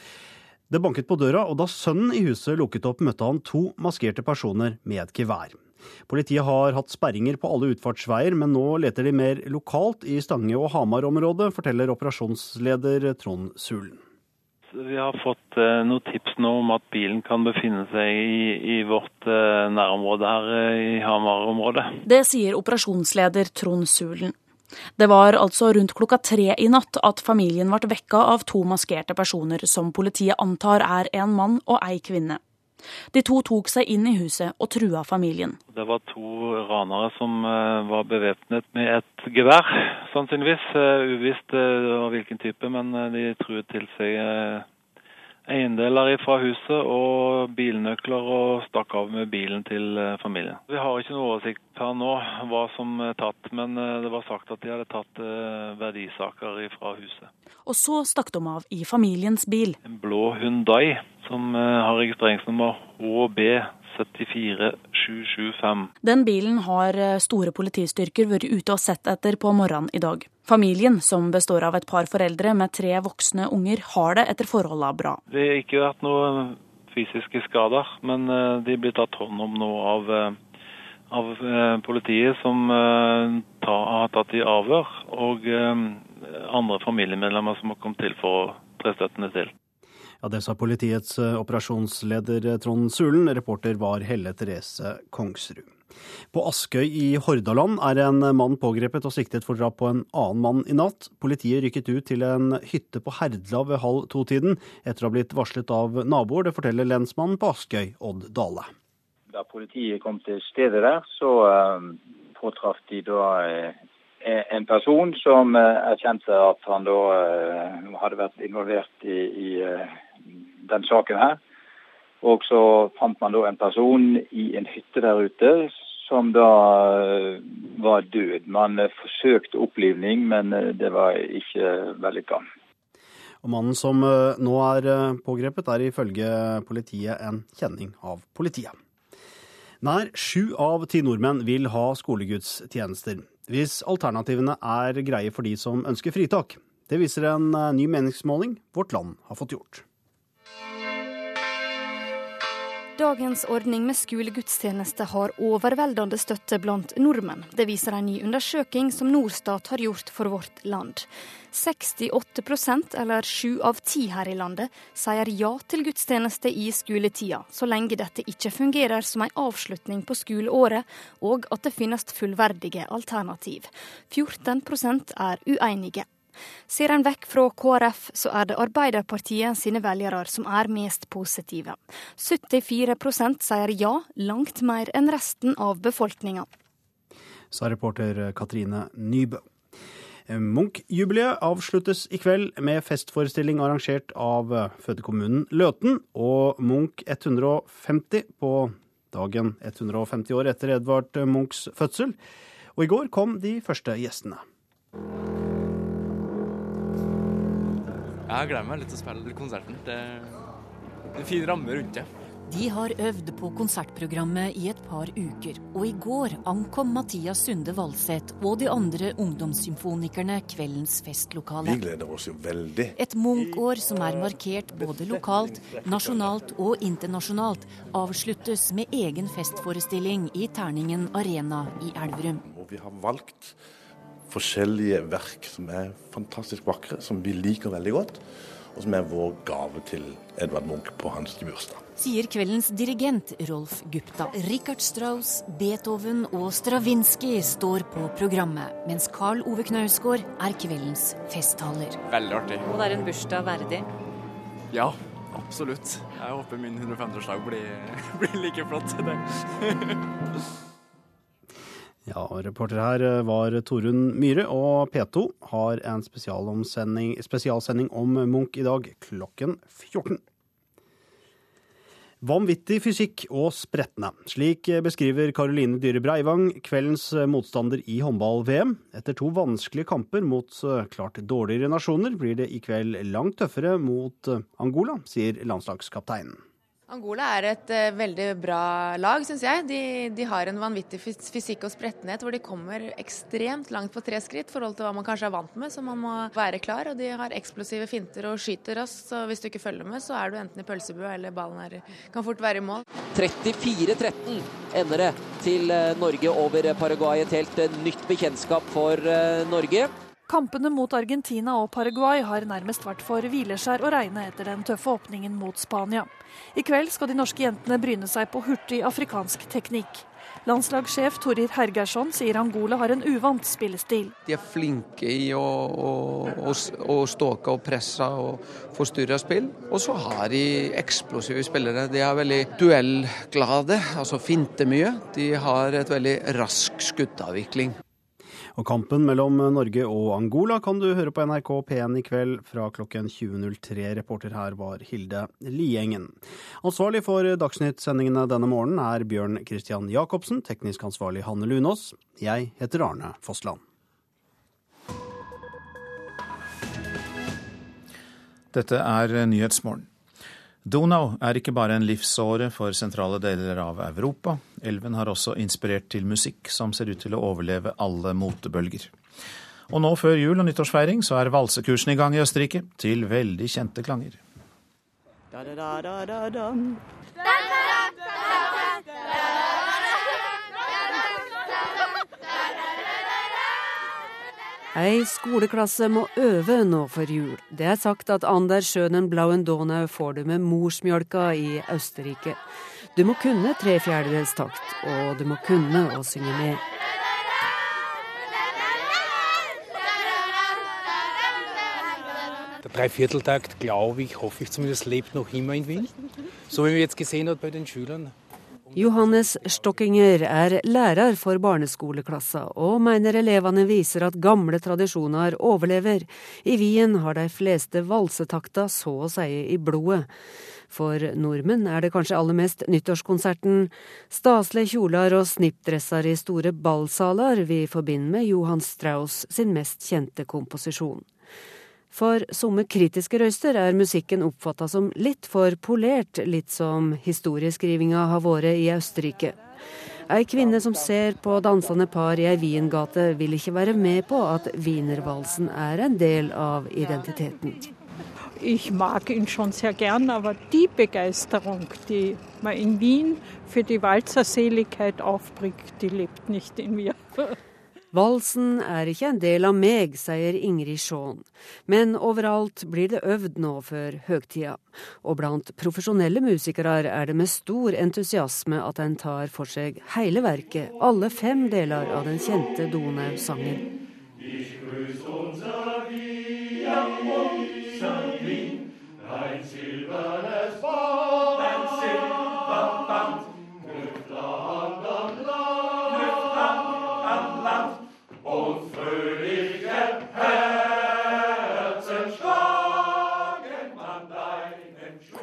Det banket på døra, og da sønnen i huset lukket opp, møtte han to maskerte personer med et gevær. Politiet har hatt sperringer på alle utfartsveier, men nå leter de mer lokalt i Stange- og Hamar-området, forteller operasjonsleder Trond Sulen. Vi har fått eh, noen tips nå om at bilen kan befinne seg i, i vårt eh, nærområde her eh, i Hamar-området. Det sier operasjonsleder Trond Sulen. Det var altså rundt klokka tre i natt at familien ble vekka av to maskerte personer som politiet antar er en mann og ei kvinne. De to tok seg inn i huset og trua familien. Det var to ranere som eh, var bevæpnet med et gevær, sannsynligvis. Eh, Uvisst eh, av hvilken type, men de truet til seg eiendeler fra huset og bilnøkler og stakk av med bilen til eh, familien. Vi har ikke noe oversikt per nå hva som er tatt, men eh, det var sagt at de hadde tatt eh, verdisaker fra huset. Og så stakk de av i familiens bil. En blå Hyundai som har registreringsnummer HB74775. Den bilen har eh, store politistyrker vært ute og sett etter på morgenen i dag. Familien, som består av et par foreldre med tre voksne unger, har det etter forholdene bra. Det har ikke vært noen fysiske skader, men eh, de blir tatt hånd om nå av, eh, av politiet, som ta, har tatt i avhør, og andre familiemedlemmer som har kommet til for å tre støttende til. Ja, Det sa politiets eh, operasjonsleder eh, Trond Sulen. Reporter var Helle Therese Kongsrud. På Askøy i Hordaland er en mann pågrepet og siktet for drap på en annen mann i natt. Politiet rykket ut til en hytte på Herdla ved halv to-tiden, etter å ha blitt varslet av naboer. Det forteller lensmannen på Askøy, Odd Dale. Da politiet kom til stedet der, så uh, påtraff de da uh, en person som uh, erkjente at han da hadde vært involvert i, i den saken her. Og så fant man da en person i en hytte der ute som da var død. Man forsøkte opplivning, men det var ikke vellykka. Og Mannen som nå er pågrepet, er ifølge politiet en kjenning av politiet. Nær sju av ti nordmenn vil ha skolegudstjenester, hvis alternativene er greie for de som ønsker fritak. Det viser en ny meningsmåling Vårt Land har fått gjort. Dagens ordning med skolegudstjeneste har overveldende støtte blant nordmenn. Det viser en ny undersøking som Norstat har gjort for Vårt Land. 68% eller sju av ti her i landet, sier ja til gudstjeneste i skoletida, så lenge dette ikke fungerer som en avslutning på skoleåret, og at det finnes fullverdige alternativ. 14% er uenige. Ser en vekk fra KrF, så er det Arbeiderpartiet sine velgere som er mest positive. 74% sier ja, langt mer enn resten av befolkninga. Sa reporter Katrine Nybø. Munch-jubileet avsluttes i kveld med festforestilling arrangert av fødekommunen Løten og Munch 150 på dagen 150 år etter Edvard Munchs fødsel. Og i går kom de første gjestene. Jeg gleder meg litt til å spille konserten. Det er en fin ramme rundt det. De har øvd på konsertprogrammet i et par uker, og i går ankom Mathias Sunde Valseth og de andre ungdomssymfonikerne kveldens festlokale. Vi gleder oss jo veldig. Et Munch-år som er markert både lokalt, nasjonalt og internasjonalt, avsluttes med egen festforestilling i Terningen Arena i Elverum. Og vi har valgt forskjellige verk som er fantastisk vakre, som vi liker veldig godt, og som er vår gave til Edvard Munch på hans bursdag. Sier kveldens dirigent Rolf Gupta. Richard Strauss, Beethoven og Stravinskij står på programmet, mens Carl Ove Knausgård er kveldens festtaler. Veldig artig. Og det er en bursdag verdig? Ja, absolutt. Jeg håper min 150-årsdag blir, blir like flott. Det. Ja, reporter her var Torunn Myhre, og P2 har en spesialsending om Munch i dag klokken 14. Vanvittig fysikk og spretne. Slik beskriver Karoline Dyhre Breivang kveldens motstander i håndball-VM. Etter to vanskelige kamper mot klart dårligere nasjoner blir det i kveld langt tøffere mot Angola, sier landslagskapteinen. Angola er et uh, veldig bra lag, syns jeg. De, de, har en vanvittig fysikk og sprettenhet hvor de kommer ekstremt langt på tre skritt i forhold til hva man kanskje er vant med, så man må være klar. Og de har eksplosive finter og skyter raskt, så hvis du ikke følger med, så er du enten i pølsebua eller ballen er, kan fort være i mål. 34-13 ender det til eh, Norge over Paraguay. Et helt eh, nytt bekjentskap for Norge. Kampene mot Argentina og Paraguay har nærmest vært for hvileskjær å regne etter den tøffe åpningen mot Spania. I kveld skal de norske jentene bryne seg på hurtig afrikansk teknikk. Landslagssjef Torir Hergersson sier Angola har en uvant spillestil. De er flinke i å, å, å, ståke og presse og forstyrre spill. Og så har de eksplosive spillere. De er veldig duellglade, altså finter mye. De har et veldig rask skuddavvikling. Og kampen mellom Norge og Angola kan du høre på NRK P1 i kveld fra klokken 20.03. Reporter her var Hilde Liengen. Ansvarlig for Dagsnytt-sendingene denne morgenen er Bjørn Christian Jacobsen, teknisk ansvarlig Hanne Lunås. Jeg heter Arne Fossland. Dette er Nyhetsmorgen. Donau er ikke bare en livsåre for sentrale deler av Europa. Elven har også inspirert til musikk som ser ut til å overleve alle motebølger. Og nå før jul og nyttårsfeiring så er valsekursen i gang i Østerrike, til veldig kjente klanger. Da, da, da, Ei skoleklasse må øve nå for jul. Det er sagt at Ander Schønen Blauen Donau får du med morsmjølka i Østerrike. Du må kunne tre fjerdedels takt, og du må kunne å synge med. Der Dreivierteltakt, glaube ich, hoffe ich zumindest, lebt noch immer in Wien. So wie wir jetzt gesehen haben bei den Schülern. Johannes Stokkinger er lærer for barneskoleklassa, og mener elevene viser at gamle tradisjoner overlever. I Wien har de fleste valsetakta så å si i blodet. For nordmenn er det kanskje aller mest nyttårskonserten, staselige kjoler og snippdresser i store ballsaler vi forbinder med Johan Strauss sin mest kjente komposisjon. For somme kritiske røyster er musikken oppfatta som litt for polert, litt som historieskrivinga har vært i Østerrike. Ei kvinne som ser på dansende par i ei Wiengate, vil ikke være med på at wienervalsen er en del av identiteten. Ich mag ihn schon sehr gern, aber die Begeisterung, die man in Wien für die Walzerseligkeit aufbringt, die lebt nicht in mir. Valsen er ikke en del av meg, sier Ingrid Sjån, men overalt blir det øvd nå før høgtida. Og blant profesjonelle musikere er det med stor entusiasme at en tar for seg hele verket, alle fem deler av den kjente Donau-sangen. Ein silbernes Band, ein Silberband,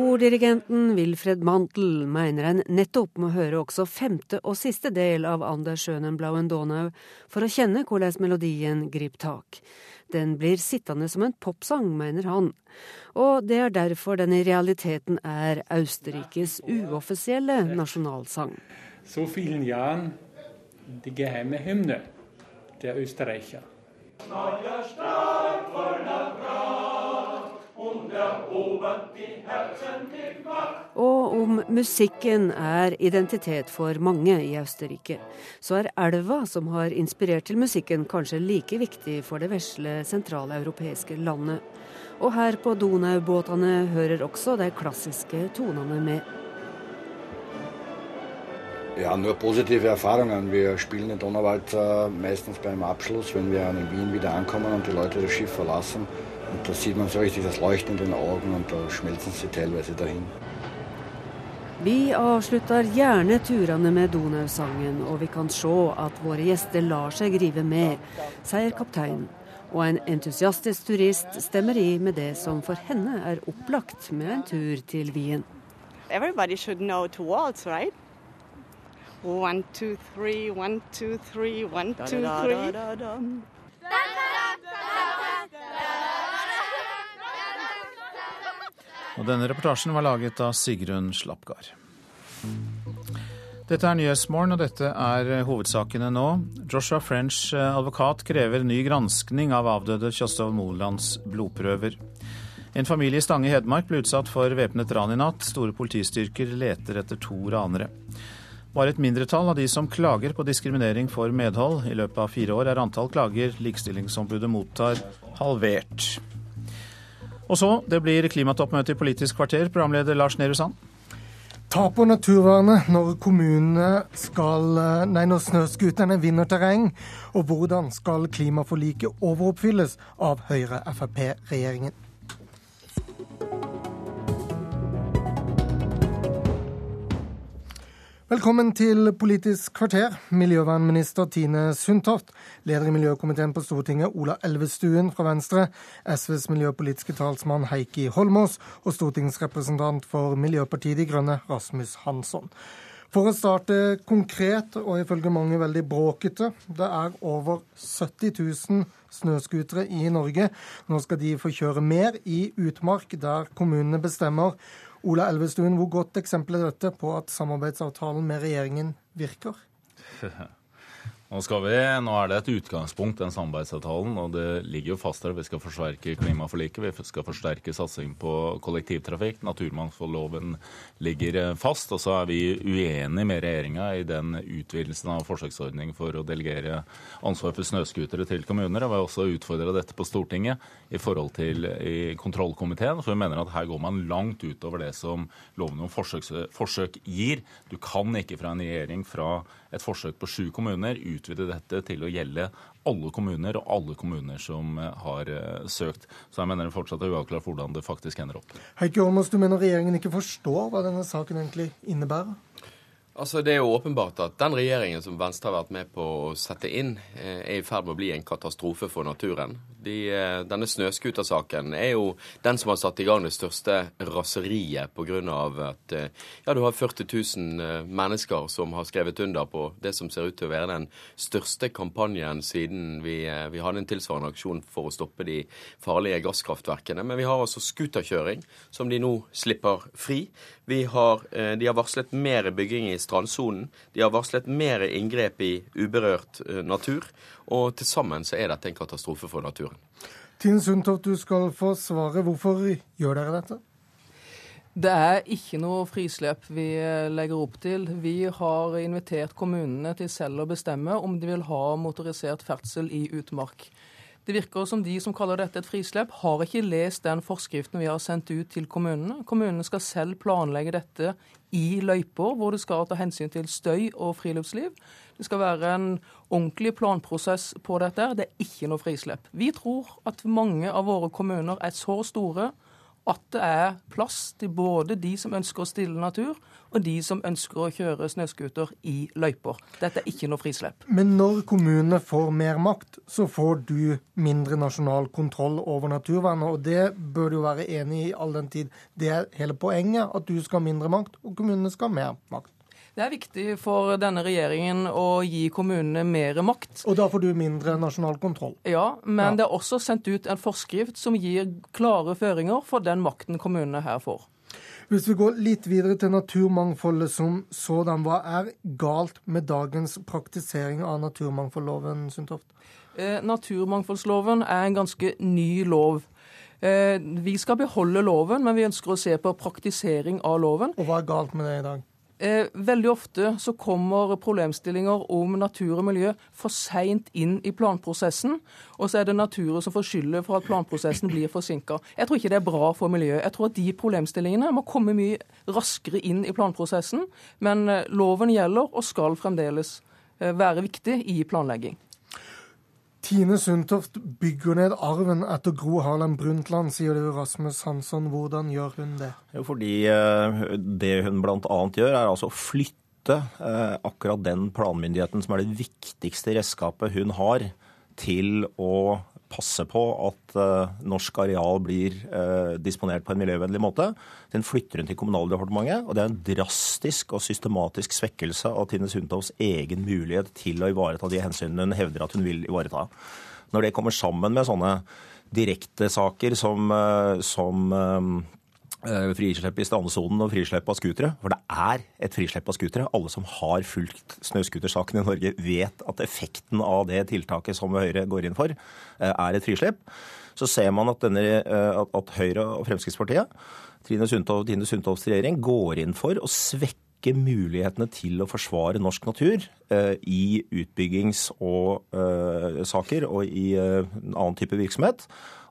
Kordirigenten Wilfred Mantel mener en nettopp må høre også femte og siste del av Anders Schönenblauen Donau for å kjenne hvordan melodien griper tak. Den blir sittende som en popsang, mener han. Og det er derfor den i realiteten er Østerrikes uoffisielle nasjonalsang. Så vielen Jahren die geheime Hymne der Österreicher. Neuer Stadt voller og om musikken er identitet for mange i Østerrike, så er elva som har inspirert til musikken, kanskje like viktig for det vesle sentraleuropeiske landet. Og her på Donau-båtene hører også de klassiske tonene med. Ja, nur positive Erfahrungen. Wir spielen den Donauwald meistens beim Abschluss, wenn wir in Wien wieder ankommen und die Leute das Schiff verlassen. Und da sieht man so richtig das Leuchten in den Augen und da schmelzen sie teilweise dahin. Vi avslutter gjerne turene med Donausangen, og vi kan se at våre gjester lar seg rive med, sier kapteinen. Og en entusiastisk turist stemmer i med det som for henne er opplagt med en tur til Wien. Everybody should know to waltz, right? One, two, three, one, two, three, one, two, three. Og denne reportasjen var laget av Sigrun Slapgard. Dette er Nyhetsmorgen, og dette er hovedsakene nå. Joshua French, eh, advokat, krever ny granskning av avdøde Kjostov Molands blodprøver. En familie i Stange i Hedmark ble utsatt for væpnet ran i natt. Store politistyrker leter etter to ranere. Bare et mindretall av de som klager på diskriminering får medhold. I løpet av fire år er antall klager Likestillingsombudet mottar, halvert. Og så, det blir klimatoppmøte i Politisk kvarter, programleder Lars Nehru Sand. Ta på naturvernet når kommunene skal Nei, når snøscooterne vinner terreng. Og hvordan skal klimaforliket overoppfylles av Høyre-Frp-regjeringen? Velkommen til Politisk kvarter. Miljøvernminister Tine Sundtoft, leder i miljøkomiteen på Stortinget Ola Elvestuen fra Venstre, SVs miljøpolitiske talsmann Heikki Holmås og stortingsrepresentant for Miljøpartiet De Grønne Rasmus Hansson. For å starte konkret, og ifølge mange veldig bråkete, det er over 70 000 snøscootere i Norge. Nå skal de få kjøre mer i utmark, der kommunene bestemmer. Ola Elvestuen, hvor godt eksempel er dette på at samarbeidsavtalen med regjeringen virker? Nå, vi, nå, er det et utgangspunkt, den samarbeidsavtalen, og det ligger jo fast at vi skal forsterke klimaforliket. Vi skal forsterke satsing på kollektivtrafikk. Naturmangfoldloven ligger eh, fast. Og så er vi uenige med regjeringa i den utvidelsen av forsøksordning for å delegere ansvar for snøscootere til kommuner. Og vi har også utfordra dette på Stortinget i forhold til i kontrollkomiteen. For vi mener at her går man langt utover det som loven om forsøk, forsøk gir. Du kan ikke fra en regjering fra et forsøk på sju kommuner utvide dette til å gjelde alle kommuner og alle kommuner som eh, har uh, søkt. Så jeg mener det fortsatt er uavklart hvordan det faktisk ender opp. Heikki Holmås, du mener regjeringen ikke forstår hva denne saken egentlig innebærer? Altså, Det er jo åpenbart at den regjeringen som Venstre har vært med på å sette inn, eh, er i ferd med å bli en katastrofe for naturen. De, eh, denne snøskutersaken er jo den som har satt i gang det største raseriet pga. at eh, ja, du har 40 000 mennesker som har skrevet under på det som ser ut til å være den største kampanjen siden vi, vi hadde en tilsvarende aksjon for å stoppe de farlige gasskraftverkene. Men vi har altså scooterkjøring, som de nå slipper fri. Har, de har varslet mer bygging i strandsonen. De har varslet mer inngrep i uberørt eh, natur. Og til sammen så er dette en katastrofe for naturen. Tine Sundtoft, du skal få svaret. Hvorfor gjør dere dette? Det er ikke noe frislepp vi eh, legger opp til. Vi har invitert kommunene til selv å bestemme om de vil ha motorisert ferdsel i utmark. Det virker som de som kaller dette et frislepp, har ikke lest den forskriften vi har sendt ut til kommunene. Kommunene skal selv planlegge dette i løyper, hvor det skal ta hensyn til støy og friluftsliv. Det skal være en ordentlig planprosess på dette. Det er ikke noe frislepp. Vi tror at mange av våre kommuner er så store at det er plass til både de som ønsker å stille natur, og de som ønsker å kjøre snøscooter i løyper. Dette er ikke noe frislipp. Men når kommunene får mer makt, så får du mindre nasjonal kontroll over naturvernet. Og det bør du være enig i all den tid det er hele poenget, at du skal ha mindre makt, og kommunene skal ha mer makt. Det er viktig for denne regjeringen å gi kommunene mer makt. Og da får du mindre nasjonal kontroll? Ja, men ja. det er også sendt ut en forskrift som gir klare føringer for den makten kommunene her får. Hvis vi går litt videre til naturmangfoldet som sådan, hva er galt med dagens praktisering av naturmangfoldloven, Sundtoft? Eh, naturmangfoldsloven er en ganske ny lov. Eh, vi skal beholde loven, men vi ønsker å se på praktisering av loven. Og hva er galt med det i dag? Eh, veldig ofte så kommer problemstillinger om natur og miljø for seint inn i planprosessen. Og så er det naturen som får skylda for at planprosessen blir forsinka. Jeg tror ikke det er bra for miljøet. Jeg tror at de problemstillingene må komme mye raskere inn i planprosessen. Men eh, loven gjelder og skal fremdeles eh, være viktig i planlegging. Tine Sundtoft bygger ned arven etter Gro Harlem Brundtland, sier du Rasmus Hansson. Hvordan gjør hun det? Jo, fordi eh, det hun bl.a. gjør, er altså å flytte eh, akkurat den planmyndigheten som er det viktigste redskapet hun har til å passe på at uh, norsk areal blir uh, disponert på en miljøvennlig måte. Den flytter hun til Kommunaldepartementet, og det er en drastisk og systematisk svekkelse av Tine Sundtovs egen mulighet til å ivareta de hensynene hun hevder at hun vil ivareta. Når det kommer sammen med sånne direkte saker som, uh, som eh, frislepp i strandsonen og frislepp av scootere. For det er et frislepp av scootere. Alle som har fulgt snøscootersaken i Norge, vet at effekten av det tiltaket som Høyre går inn for, eh, er et frislepp. Så ser man at, denne, eh, at Høyre og Fremskrittspartiet, Trine Sundtoft, Tine Sundtofts regjering, går inn for å svekke mulighetene til å forsvare norsk natur eh, i utbyggings- og eh, saker og i eh, en annen type virksomhet.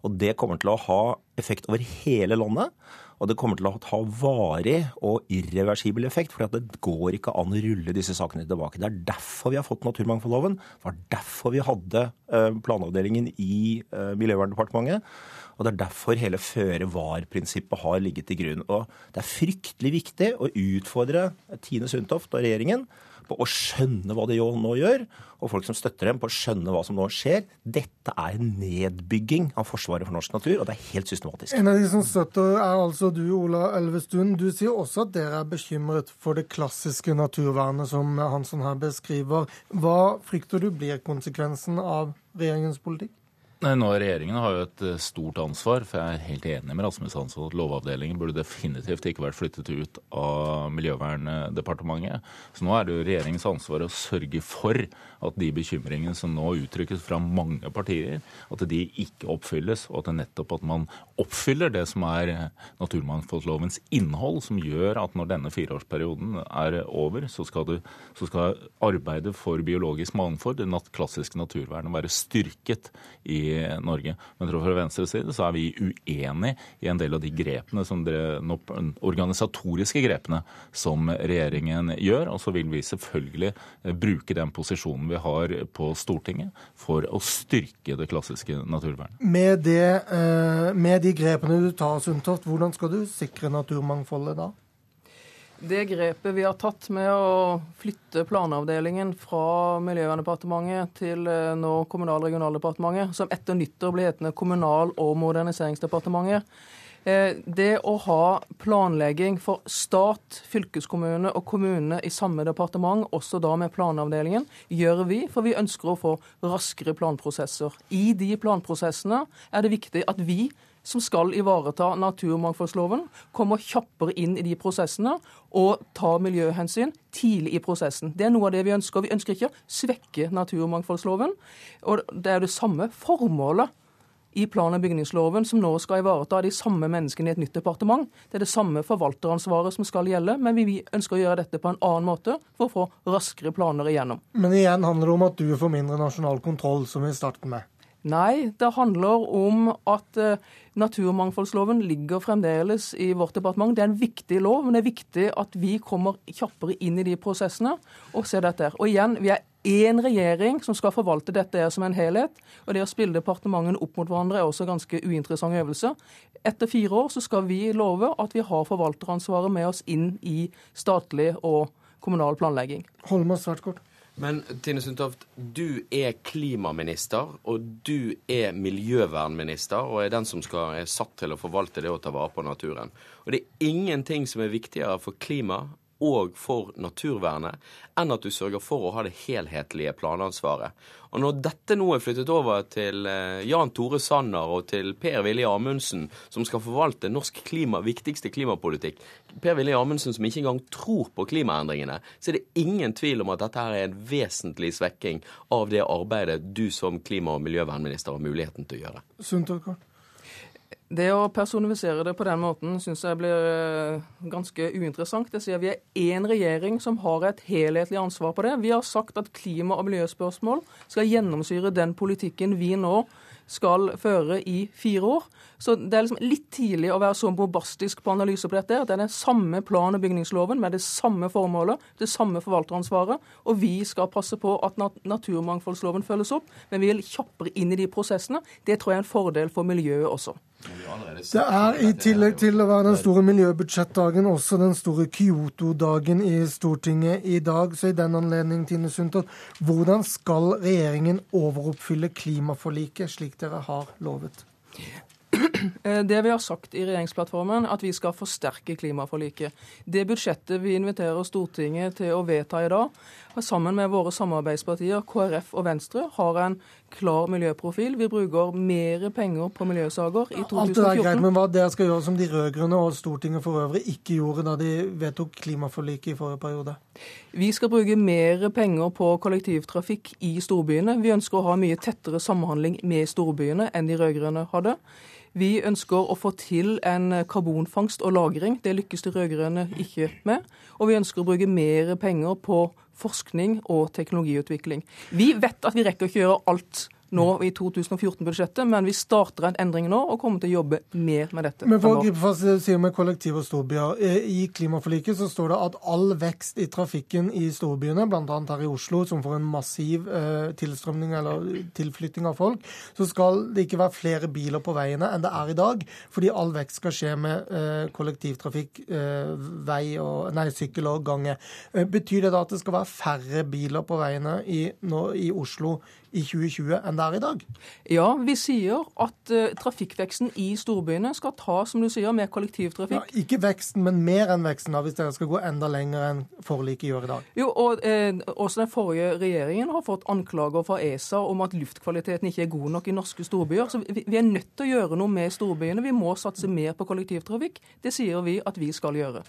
Og det kommer til å ha effekt over hele landet. Og det kommer til å ha varig og irreversibel effekt, for det går ikke an å rulle disse sakene tilbake. Det er derfor vi har fått naturmangfoldloven. Det var derfor vi hadde eh, planavdelingen i eh, Miljøverndepartementet. Og det er derfor hele føre-var-prinsippet har ligget til grunn. Og det er fryktelig viktig å utfordre Tine Sundtoft og regjeringen på å skjønne hva de nå gjør, og folk som støtter dem på å skjønne hva som nå skjer. Dette er en nedbygging av Forsvaret for norsk natur, og det er helt systematisk. En av de som støtter, er altså du, Ola Elvestuen. Du sier også at dere er bekymret for det klassiske naturvernet som Hansson her beskriver. Hva frykter du blir konsekvensen av regjeringens politikk? Nå Regjeringen har jo et eh, stort ansvar, for jeg er helt enig med Rasmus Hansson at Lovavdelingen burde definitivt ikke vært flyttet ut av Miljøverndepartementet. Så nå er det jo regjeringens ansvar å sørge for at de bekymringene som nå uttrykkes fra mange partier, at de ikke oppfylles, og at det nettopp at man oppfyller det som er naturmangfoldlovens innhold, som gjør at når denne fireårsperioden er over, så skal, du, så skal arbeidet for biologisk mangfold, det klassiske naturvernet, være styrket i Norge. Men fra Venstres side så er vi uenig i en del av de grepene som dere, organisatoriske grepene som regjeringen gjør. Og så vil vi selvfølgelig eh, bruke den posisjonen vi har på Stortinget for å styrke det klassiske naturvernet. Med, det, eh, med de grepene du tar, Sundtoft, hvordan skal du sikre naturmangfoldet da? Det grepet vi har tatt med å flytte planavdelingen fra Miljøverndepartementet til eh, nå Kommunal- og regionaldepartementet, som etter nyttår blir hetende Kommunal- og moderniseringsdepartementet, eh, det å ha planlegging for stat, fylkeskommune og kommune i samme departement, også da med planavdelingen, gjør vi, for vi ønsker å få raskere planprosesser. I de planprosessene er det viktig at vi som skal ivareta naturmangfoldsloven, kommer kjappere inn i de prosessene og tar miljøhensyn tidlig i prosessen. Det er noe av det vi ønsker. Vi ønsker ikke å svekke naturmangfoldsloven. Og det er det samme formålet i plan- og bygningsloven som nå skal ivareta de samme menneskene i et nytt departement. Det er det samme forvalteransvaret som skal gjelde, men vi ønsker å gjøre dette på en annen måte for å få raskere planer igjennom. Men igjen handler det om at du får mindre nasjonal kontroll, som vi startet med. Nei, det handler om at uh, naturmangfoldsloven ligger fremdeles i vårt departement. Det er en viktig lov, men det er viktig at vi kommer kjappere inn i de prosessene og ser dette. Og igjen, vi er én regjering som skal forvalte dette som en helhet. Og det å spille departementene opp mot hverandre er også en ganske uinteressant øvelse. Etter fire år så skal vi love at vi har forvalteransvaret med oss inn i statlig og kommunal planlegging. Holmås, svært kort. Men Tine Sundtoft, du er klimaminister, og du er miljøvernminister, og er den som skal, er satt til å forvalte det å ta vare på naturen. Og det er ingenting som er viktigere for klima og for naturvernet enn at du sørger for å ha det helhetlige planansvaret. Og når dette nå er flyttet over til eh, Jan Tore Sanner og til Per Willy Amundsen, som skal forvalte norsk klima, viktigste klimapolitikk, Per Willy Amundsen som ikke engang tror på klimaendringene, så er det ingen tvil om at dette her er en vesentlig svekking av det arbeidet du som klima- og miljøvernminister har muligheten til å gjøre. Sundtøkart. Det å personifisere det på den måten syns jeg blir eh, ganske uinteressant. Jeg sier Vi er én regjering som har et helhetlig ansvar på det. Vi har sagt at klima- og miljøspørsmål skal gjennomsyre den politikken vi nå skal føre i fire år. Så det er liksom litt tidlig å være så bombastisk på analyse på dette. at Det er den samme plan- og bygningsloven med det samme formålet, det samme forvalteransvaret. Og vi skal passe på at naturmangfoldsloven følges opp, men vi vil kjappere inn i de prosessene. Det tror jeg er en fordel for miljøet også. Det er i tillegg til å være den store miljøbudsjettdagen også den store Kyoto-dagen i Stortinget i dag. Så i den anledning, Tine Sundtoft, hvordan skal regjeringen overoppfylle klimaforliket slik dere har lovet? Eh, det vi har sagt i regjeringsplattformen, at vi skal forsterke klimaforliket. Det budsjettet vi inviterer Stortinget til å vedta i dag, sammen med våre samarbeidspartier KrF og Venstre, har en klar miljøprofil. Vi bruker mer penger på miljøsaker i 2014. Alt det er greit, men hva dere skal gjøre som de rød-grønne og Stortinget for øvrig ikke gjorde da de vedtok klimaforliket i forrige periode? Vi skal bruke mer penger på kollektivtrafikk i storbyene. Vi ønsker å ha mye tettere samhandling med storbyene enn de rød-grønne hadde. Vi ønsker å få til en karbonfangst og -lagring. Det lykkes de rød-grønne ikke med. Og vi ønsker å bruke mer penger på forskning og teknologiutvikling. Vi vet at vi rekker ikke å gjøre alt nå i 2014-budsjettet, men vi starter en endring nå og kommer til å jobbe mer med dette. Men for å gripe fast det du sier med kollektiv og storbyer. Eh, I klimaforliket så står det at all vekst i trafikken i storbyene, bl.a. her i Oslo, som får en massiv eh, tilstrømning eller tilflytting av folk, så skal det ikke være flere biler på veiene enn det er i dag, fordi all vekst skal skje med eh, kollektivtrafikk, vei og, nei, sykkel og gange. Betyr det da at det skal være færre biler på veiene i, nå, i Oslo i 2020 enn det er i dag? Ja, vi sier at uh, trafikkveksten i storbyene skal ta, som du sier, med kollektivtrafikk. Ja, ikke veksten, men mer enn veksten, da, hvis dere skal gå enda lenger enn forliket gjør i dag. Jo, og uh, Også den forrige regjeringen har fått anklager fra ESA om at luftkvaliteten ikke er god nok i norske storbyer. Så vi, vi er nødt til å gjøre noe med storbyene. Vi må satse mer på kollektivtrafikk. Det sier vi at vi skal gjøre.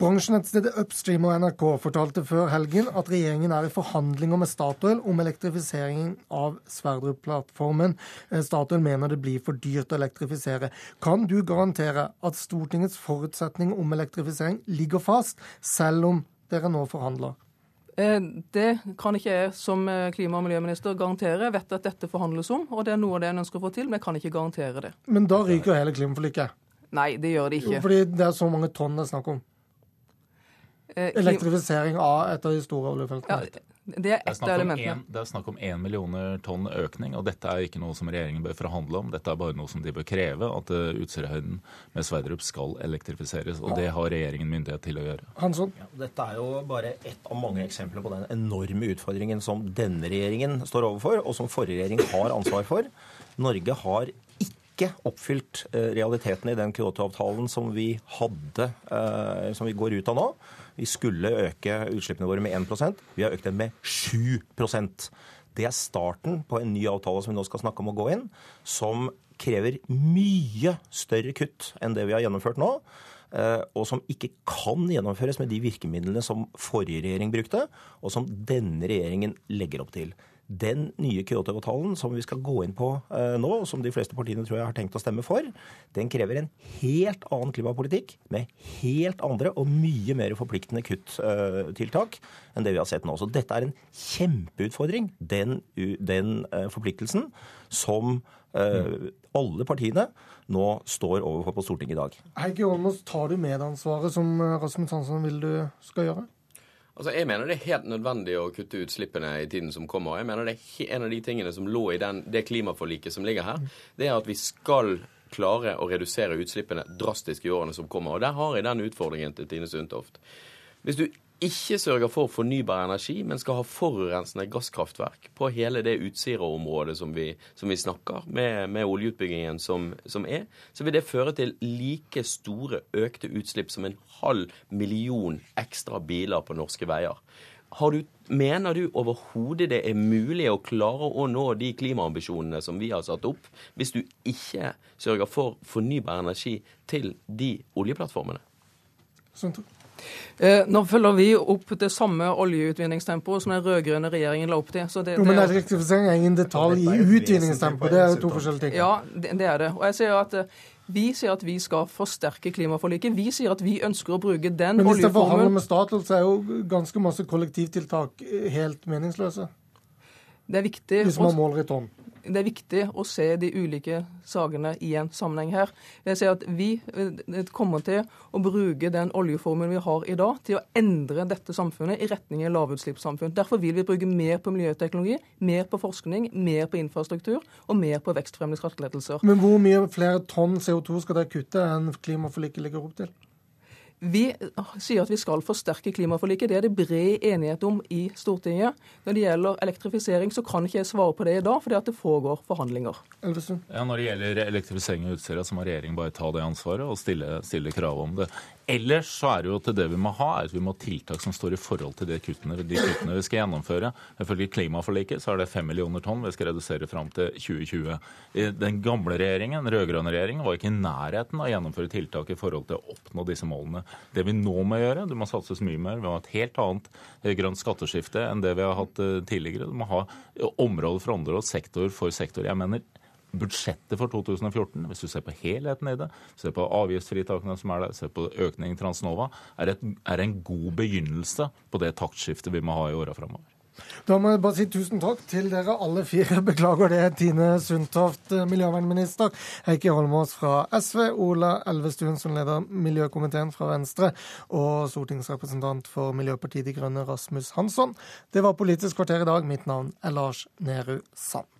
Bransjenettstedet Upstream og NRK fortalte før helgen at regjeringen er i forhandlinger med Statoil om elektrifiseringen av Sverdrup-plattformen. Eh, Statoil mener det blir for dyrt å elektrifisere. Kan du garantere at Stortingets forutsetning om elektrifisering ligger fast, selv om dere nå forhandler? Eh, det kan ikke jeg som eh, klima- og miljøminister garantere. Jeg vet at dette forhandles om, og det er noe av det en ønsker å få til, men jeg kan ikke garantere det. Men da ryker hele klimaforliket? Nei, det gjør det ikke. Jo, fordi det er så mange tonn det er snakk om. Elektrifisering av et av de store oljefeltene. Ja, det er ett av elementene. det er snakk om én millioner tonn økning, og dette er ikke noe som regjeringen bør forhandle om. Dette er bare noe som de bør kreve, at Utsirahøyden med Sverdrup skal elektrifiseres. Og det har regjeringen myndighet til å gjøre. Hansson? Ja, dette er jo bare ett av mange eksempler på den enorme utfordringen som denne regjeringen står overfor, og som forrige regjering har ansvar for. Norge har ikke oppfylt realiteten i den Kyoto-avtalen som vi hadde, som vi går ut av nå. Vi skulle øke utslippene våre med 1% Vi har økt dem med 7% Det er starten på en ny avtale som vi nå skal snakke om å gå inn, som krever mye større kutt enn det vi har gjennomført nå. Og som ikke kan gjennomføres med de virkemidlene som forrige regjering brukte, og som denne regjeringen legger opp til. Den nye Kyoto-avtalen som vi skal gå inn på eh, nå, og som de fleste partiene tror jeg har tenkt å stemme for, den krever en helt annen klimapolitikk med helt andre og mye mer forpliktende kutttiltak eh, enn det vi har sett nå. Så dette er en kjempeutfordring, den, den eh, forpliktelsen som alle partiene nå står overfor på Stortinget i dag. Heikki Holmås, tar du medansvaret som Rasmus Hansson vil du skal gjøre? Altså, Jeg mener det er helt nødvendig å kutte utslippene i tiden som kommer. Jeg mener det er En av de tingene som lå i den, det klimaforliket som ligger her, det er at vi skal klare å redusere utslippene drastisk i årene som kommer. Og Der har jeg den utfordringen til Tine Sundtoft. Hvis du ikke sørger for fornybar energi, men skal ha forurensende gasskraftverk på hele det Utsira-området som, som, vi snakker, med, med oljeutbyggingen som, som, er, så vil det føre til like store økte utslipp som en halv million ekstra biler på norske veier. Du, mener du overhodet det er mulig å klare å nå de klimaambisjonene som vi har satt opp, hvis du ikke sørger for fornybar energi til de oljeplattformene? Sånn. Eh, nå følger vi opp det samme oljeutvinningstempoet som den rød-grønne regjeringen la opp til. Det, jo, men elektrifisering er ingen detalj i utvinningstempoet. Det er jo to forskjellige ting. Ja, det, det er det. Og jeg sier at eh, vi sier at vi skal forsterke klimaforliket. Vi sier at vi ønsker å bruke den oljeformuen Men hvis det forhandler med Statoil, så er jo ganske masse kollektivtiltak helt meningsløse. Det er viktig. Hvis man måler i tonn det er viktig å se de ulike sakene i en sammenheng her. Jeg ser at Vi eh, kommer til å bruke den oljeformelen vi har i dag, til å endre dette samfunnet i retning av lavutslippssamfunn. Derfor vil vi bruke mer på miljøteknologi, mer på forskning, mer på infrastruktur og mer på vekstfremmende skattelettelser. Men hvor mye flere tonn CO2 skal dere kutte enn klimaforliket ligger opp til? Vi sier at vi skal forsterke klimaforliket. Det er det bred enighet om i Stortinget. Når det gjelder elektrifisering, så kan ikke jeg svare på det i dag, fordi at det foregår forhandlinger. Ja, Når det gjelder elektrifisering av Utsira, så må regjeringen bare ta det ansvaret og stille, stille krav om det. Ellers så er det jo at det vi må ha, er at vi må ha tiltak som står i forhold til de kuttene, de kuttene vi skal gjennomføre. Ifølge klimaforliket så er det 5 millioner tonn vi skal redusere fram til 2020. Den gamle regjeringen, den rød-grønne regjeringen, var ikke i nærheten av å gjennomføre tiltak i forhold til å oppnå disse målene. Det vi nå må gjøre, det må satses mye mer. Vi må ha et helt annet eh, grønt skatteskifte enn det vi har hatt eh, tidligere. Du må ha område for område, sektor for sektor. Jeg mener budsjettet for 2014, hvis du ser på helheten i det, ser på avgiftsfritakene som er der, ser på økning i Transnova, er, et, er en god begynnelse på det taktskiftet vi må ha i åra framover. Da må jeg bare si tusen takk til dere alle fire. Beklager det, Tine Sundtoft, miljøvernminister, Heikki Holmås fra SV, Ola Elvestuen som leder miljøkomiteen fra Venstre, og stortingsrepresentant for Miljøpartiet De Grønne, Rasmus Hansson. Det var Politisk kvarter i dag. Mitt navn er Lars Nehru Sand.